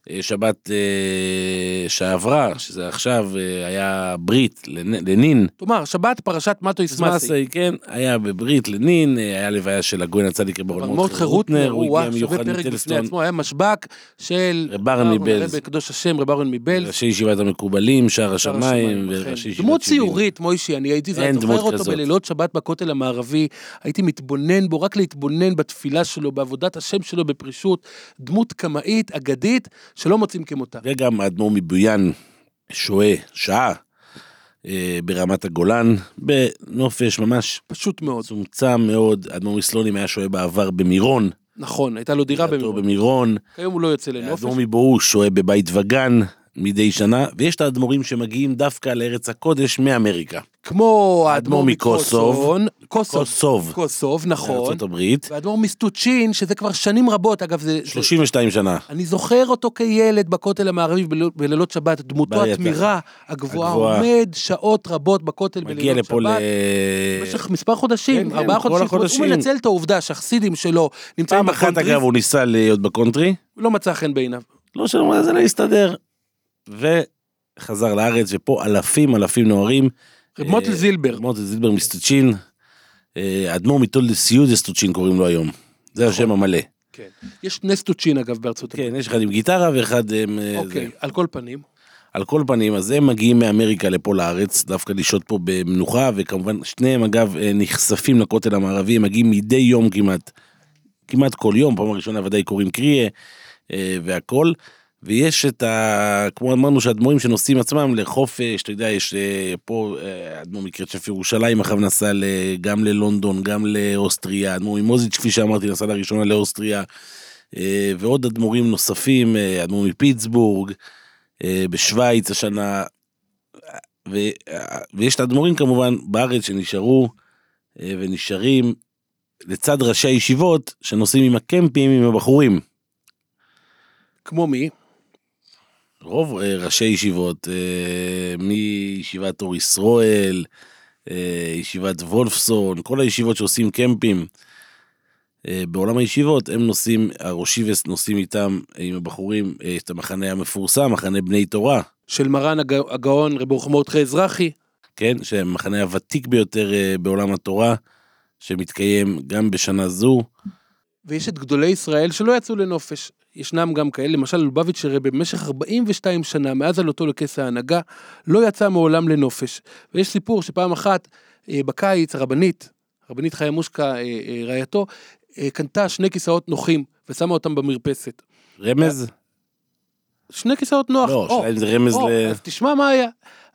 אה, שבת אה, שעברה, שזה עכשיו אה, היה ברית לנ- לנין. כלומר, שבת פרשת מטויס מסי. מסי, כן, היה בברית לנין, היה לוויה של הגויין הצדיק רב מורדכי רוטנר, הוא הגיע מיוחד מטלסטון, עצמו, היה משבק של... רב מבלז. רב קדוש השם, רב אהרון מבלז. ראשי ישיבת המקובלים, שער השמיים, וראשי. ישיבת דמות. ציורית, מוישי, אני הייתי זוכר אותו. בלילות שבת בכותל המערבי, הייתי מתבונן בו, רק להתבונן בתפילה שלו, בעבודת השם שלו בפרישות, דמות קמאית, אגדית, שלא מוצאים כמותה. וגם האדמו"ר מבויאן שוהה שעה אה, ברמת הגולן, בנופש ממש פשוט מאוד. מצומצם מאוד. האדמו"ר מסלונים היה שוהה בעבר במירון, נכון, הייתה לו דירה במירון. במירון. היום הוא לא יוצא לנופש. האדמו"ר מבואוש שוהה בבית וגן מדי שנה, ויש את האדמו"רים שמגיעים דווקא לארץ הקודש מאמריקה. כמו האדמו"ר האדמו"ר מקוסוב. קוסוב, קוסוב, קוסוב, נכון. ארצות הברית, והאדמו"ר מסטוצ'ין, שזה כבר שנים רבות, אגב, זה... זה- 32 שנה. אני זוכר אותו כילד בכותל המערבי בליל- בלילות שבת, דמותו. התמירה, הגבוהה, הגבוהה. עומד שעות רבות בכותל מגיע בלילות לפה ל... שבת. במשך מספר חודשים, כן, כן, ארבעה חודשים, החודשים. הוא מנצל את העובדה שהחסידים שלו נמצאים פעם אחת אגב הוא ניסה להיות בקונטרי, לא מצא חן בעיניו. לא שלא זה לא הסתדר. וחזר לארץ, ופה אלפים אלפים נוהרים. מוטל אה, זילבר, מוטל זילבר מסטוטשין, אה, אדמו"ר מתולדות יהודה סטוטשין קוראים לו היום. זה נכון. השם המלא. כן. יש שני סטוטשין אגב בארצות הברית. כן, יש אחד עם גיטרה ואחד עם... אה, אוקיי. על כל פנים. על כל פנים, אז הם מגיעים מאמריקה לפה לארץ, דווקא לשהות פה במנוחה, וכמובן שניהם אגב נחשפים לכותל המערבי, הם מגיעים מדי יום כמעט, כמעט כל יום, פעם הראשונה ודאי קוראים קריה והכל. ויש את ה... כמו אמרנו שהאדמו"רים שנוסעים עצמם לחופש, אתה יודע, יש אה, פה אה, אדמו"ר שפיר ירושלים, אחריו נסע גם ללונדון, גם לאוסטריה, אדמו"ר ממוזיץ', כפי שאמרתי, נסע לראשונה לאוסטריה, אה, ועוד אדמו"רים נוספים, אדמו"ר מפיטסבורג, בשוויץ השנה, ו, ויש את האדמו"רים כמובן בארץ שנשארו ונשארים לצד ראשי הישיבות שנוסעים עם הקמפים עם הבחורים. כמו מי? רוב אה, ראשי ישיבות, אה, מישיבת אור ישראל, אה, ישיבת וולפסון, כל הישיבות שעושים קמפים בעולם הישיבות, הם נוסעים, הראשיבס נוסעים איתם, עם הבחורים, את המחנה המפורסם, מחנה בני תורה, של מרן הג- הגאון רב מרדכי אזרחי. כן, שהמחנה הוותיק ביותר בעולם התורה, שמתקיים גם בשנה זו. ויש את גדולי ישראל שלא יצאו לנופש. ישנם גם כאלה, למשל לובביץ' רבי במשך 42 שנה, מאז עלותו לכס ההנהגה, לא יצא מעולם לנופש. ויש סיפור שפעם אחת, אה, בקיץ, הרבנית, הרבנית חיה מושקה, אה, אה, רעייתו, קנתה שני כיסאות נוחים ושמה אותם במרפסת. רמז? שני כיסאות נוח. לא, או, זה רמז או, ל... אז תשמע מה היה.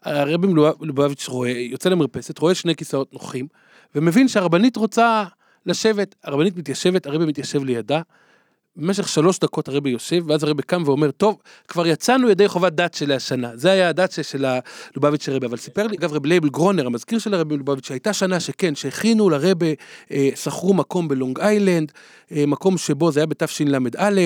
הרבי מלובב- לובביץ' רואה, יוצא למרפסת, רואה שני כיסאות נוחים, ומבין שהרבנית רוצה לשבת. הרבנית מתיישבת, הרבי מתיישב לידה. במשך שלוש דקות הרבי יושב, ואז הרבי קם ואומר, טוב, כבר יצאנו ידי חובת דת שלי השנה. זה היה הדת של הלובביץ' הרבי. אבל סיפר לי, אגב, רבי לייבל גרונר, המזכיר של הרבי לובביץ', שהייתה שנה שכן, שהכינו לרבי, אה, שכרו מקום בלונג איילנד, אה, מקום שבו זה היה בתשל"א,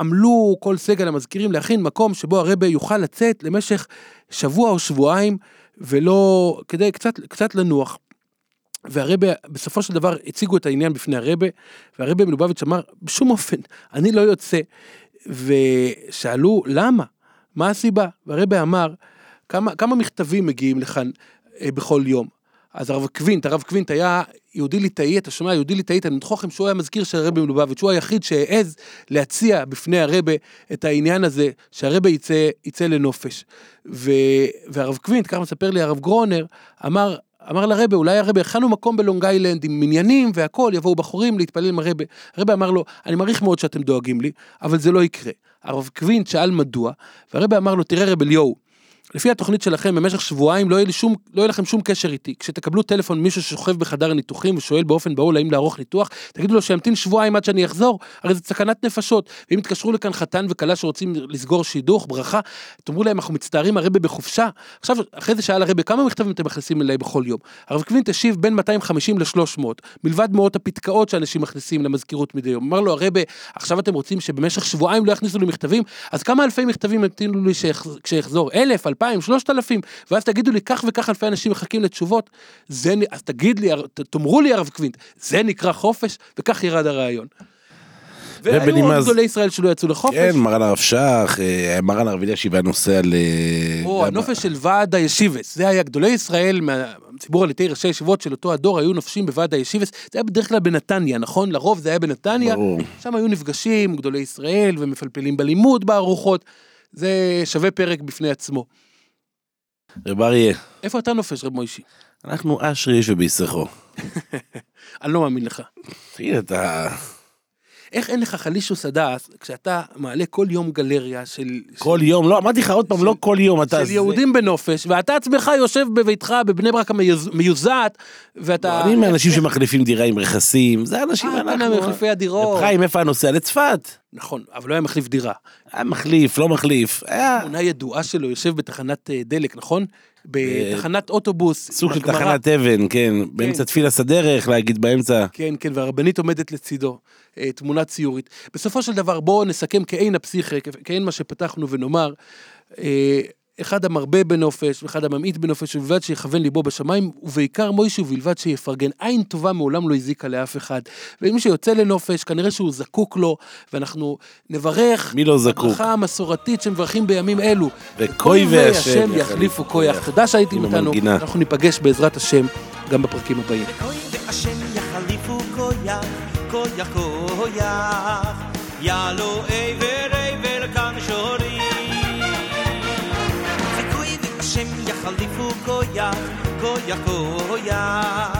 עמלו כל סגל המזכירים להכין מקום שבו הרבה יוכל לצאת למשך שבוע או שבועיים, ולא, כדי קצת, קצת לנוח. והרבה, בסופו של דבר הציגו את העניין בפני הרבה, והרבה מלובביץ' אמר, בשום אופן, אני לא יוצא. ושאלו, למה? מה הסיבה? והרבה אמר, כמה, כמה מכתבים מגיעים לכאן אה, בכל יום? אז הרב קווינט, הרב קווינט היה יהודי ליטאי, אתה שומע, יהודי ליטאי, אני נתחוך לכם שהוא היה מזכיר של הרבי מלובביץ', הוא היחיד שהעז להציע בפני הרבי את העניין הזה, שהרבי יצא, יצא לנופש. ו, והרב קווינט, ככה מספר לי הרב גרונר, אמר, אמר לרבי, אולי הרבי, הכנו מקום בלונג איילנד עם מניינים והכל, יבואו בחורים להתפלל עם הרבי. הרבי אמר לו, אני מעריך מאוד שאתם דואגים לי, אבל זה לא יקרה. הרב קווינט שאל מדוע, והרבה אמר לו, תראה רב אליהו, לפי התוכנית שלכם במשך שבועיים לא יהיה, שום, לא יהיה לכם שום קשר איתי. כשתקבלו טלפון מישהו ששוכב בחדר הניתוחים ושואל באופן בהול האם לערוך ניתוח, תגידו לו שימתין שבועיים עד שאני אחזור, הרי זה סכנת נפשות. ואם יתקשרו לכאן חתן וכלה שרוצים לסגור שידוך, ברכה, תאמרו להם אנחנו מצטערים הרבה בחופשה. עכשיו, אחרי זה שאל הרבה כמה מכתבים אתם מכניסים אליי בכל יום. הרב קווינט השיב בין 250 ל-300, מלבד מאות הפתקאות שאנשים מכניסים למזכירות מדי יום. אמר לו הרבה, עכשיו אתם רוצים שבמשך שבועיים לא יכניסו לי מכתבים, אז כמה אלפי מכתבים לי? אלף, אלפיים, שלושת אלפים, ואז תגידו לי, כך וכך אלפי אנשים מחכים לתשובות, זה, אז תגיד לי, תאמרו לי הרב קווינט, זה נקרא חופש? וכך ירד הרעיון. והיו עוד ז- גדולי ישראל שלא יצאו לחופש. כן, מרן הרב שך, אה, מרן הרב אלישיב היה נוסע ל... או גם- הנופש של ועד הישיבס, זה היה גדולי ישראל מהציבור הליטאי ראשי הישיבות של אותו הדור היו נופשים בוועד הישיבס, זה היה בדרך כלל בנתניה, נכון? לרוב זה היה בנתניה, ברור. שם היו נפגשים גדולי ישראל ומפלפלים בלימוד בארוחות, זה שווה פרק בפני עצמו. רב אריה, איפה אתה נופש רב מוישי? אנחנו אשרי ובישכו. אני לא מאמין לך. תגיד, אתה... איך אין לך חלישוס הדס כשאתה מעלה כל יום גלריה של... כל יום, לא, אמרתי לך עוד פעם, של- לא כל יום, אתה... של זה- יהודים בנופש, ואתה עצמך יושב בביתך בבני ברק המיוז- מיוזעת, ואתה... אני מאנשים שמחליפים דירה עם רכסים, זה אנשים אה, אנחנו... מחליפי הדירות. חיים, איפה הנוסע? לצפת. נכון, אבל לא היה מחליף דירה. היה מחליף, לא מחליף, היה תמונה ידועה שלו יושב בתחנת אה, דלק, נכון? בתחנת אוטובוס. סוג של. תחנת אבן, כן, באמצע תפילת הדרך, להגיד באמצע. כן, כן, והרבנית עומדת לצידו, אה, תמונה ציורית. בסופו של דבר, בואו נסכם כעין הפסיכה, כ- כעין מה שפתחנו ונאמר, אה, אחד המרבה בנופש ואחד הממעיט בנופש, ובלבד שיכוון ליבו בשמיים, ובעיקר מוישי ובלבד שיפרגן. עין טובה מעולם לא הזיקה לאף אחד. ומי שיוצא לנופש, כנראה שהוא זקוק לו, ואנחנו נברך מי לא זקוק? הברכה המסורתית שמברכים בימים אלו. וכוי והשם יחליפו כויח. תודה שהייתם איתנו. אנחנו ניפגש בעזרת השם גם בפרקים הבאים. כוי והשם יחליפו כויח, כויח כויח, יעלו יח, כה יח, כה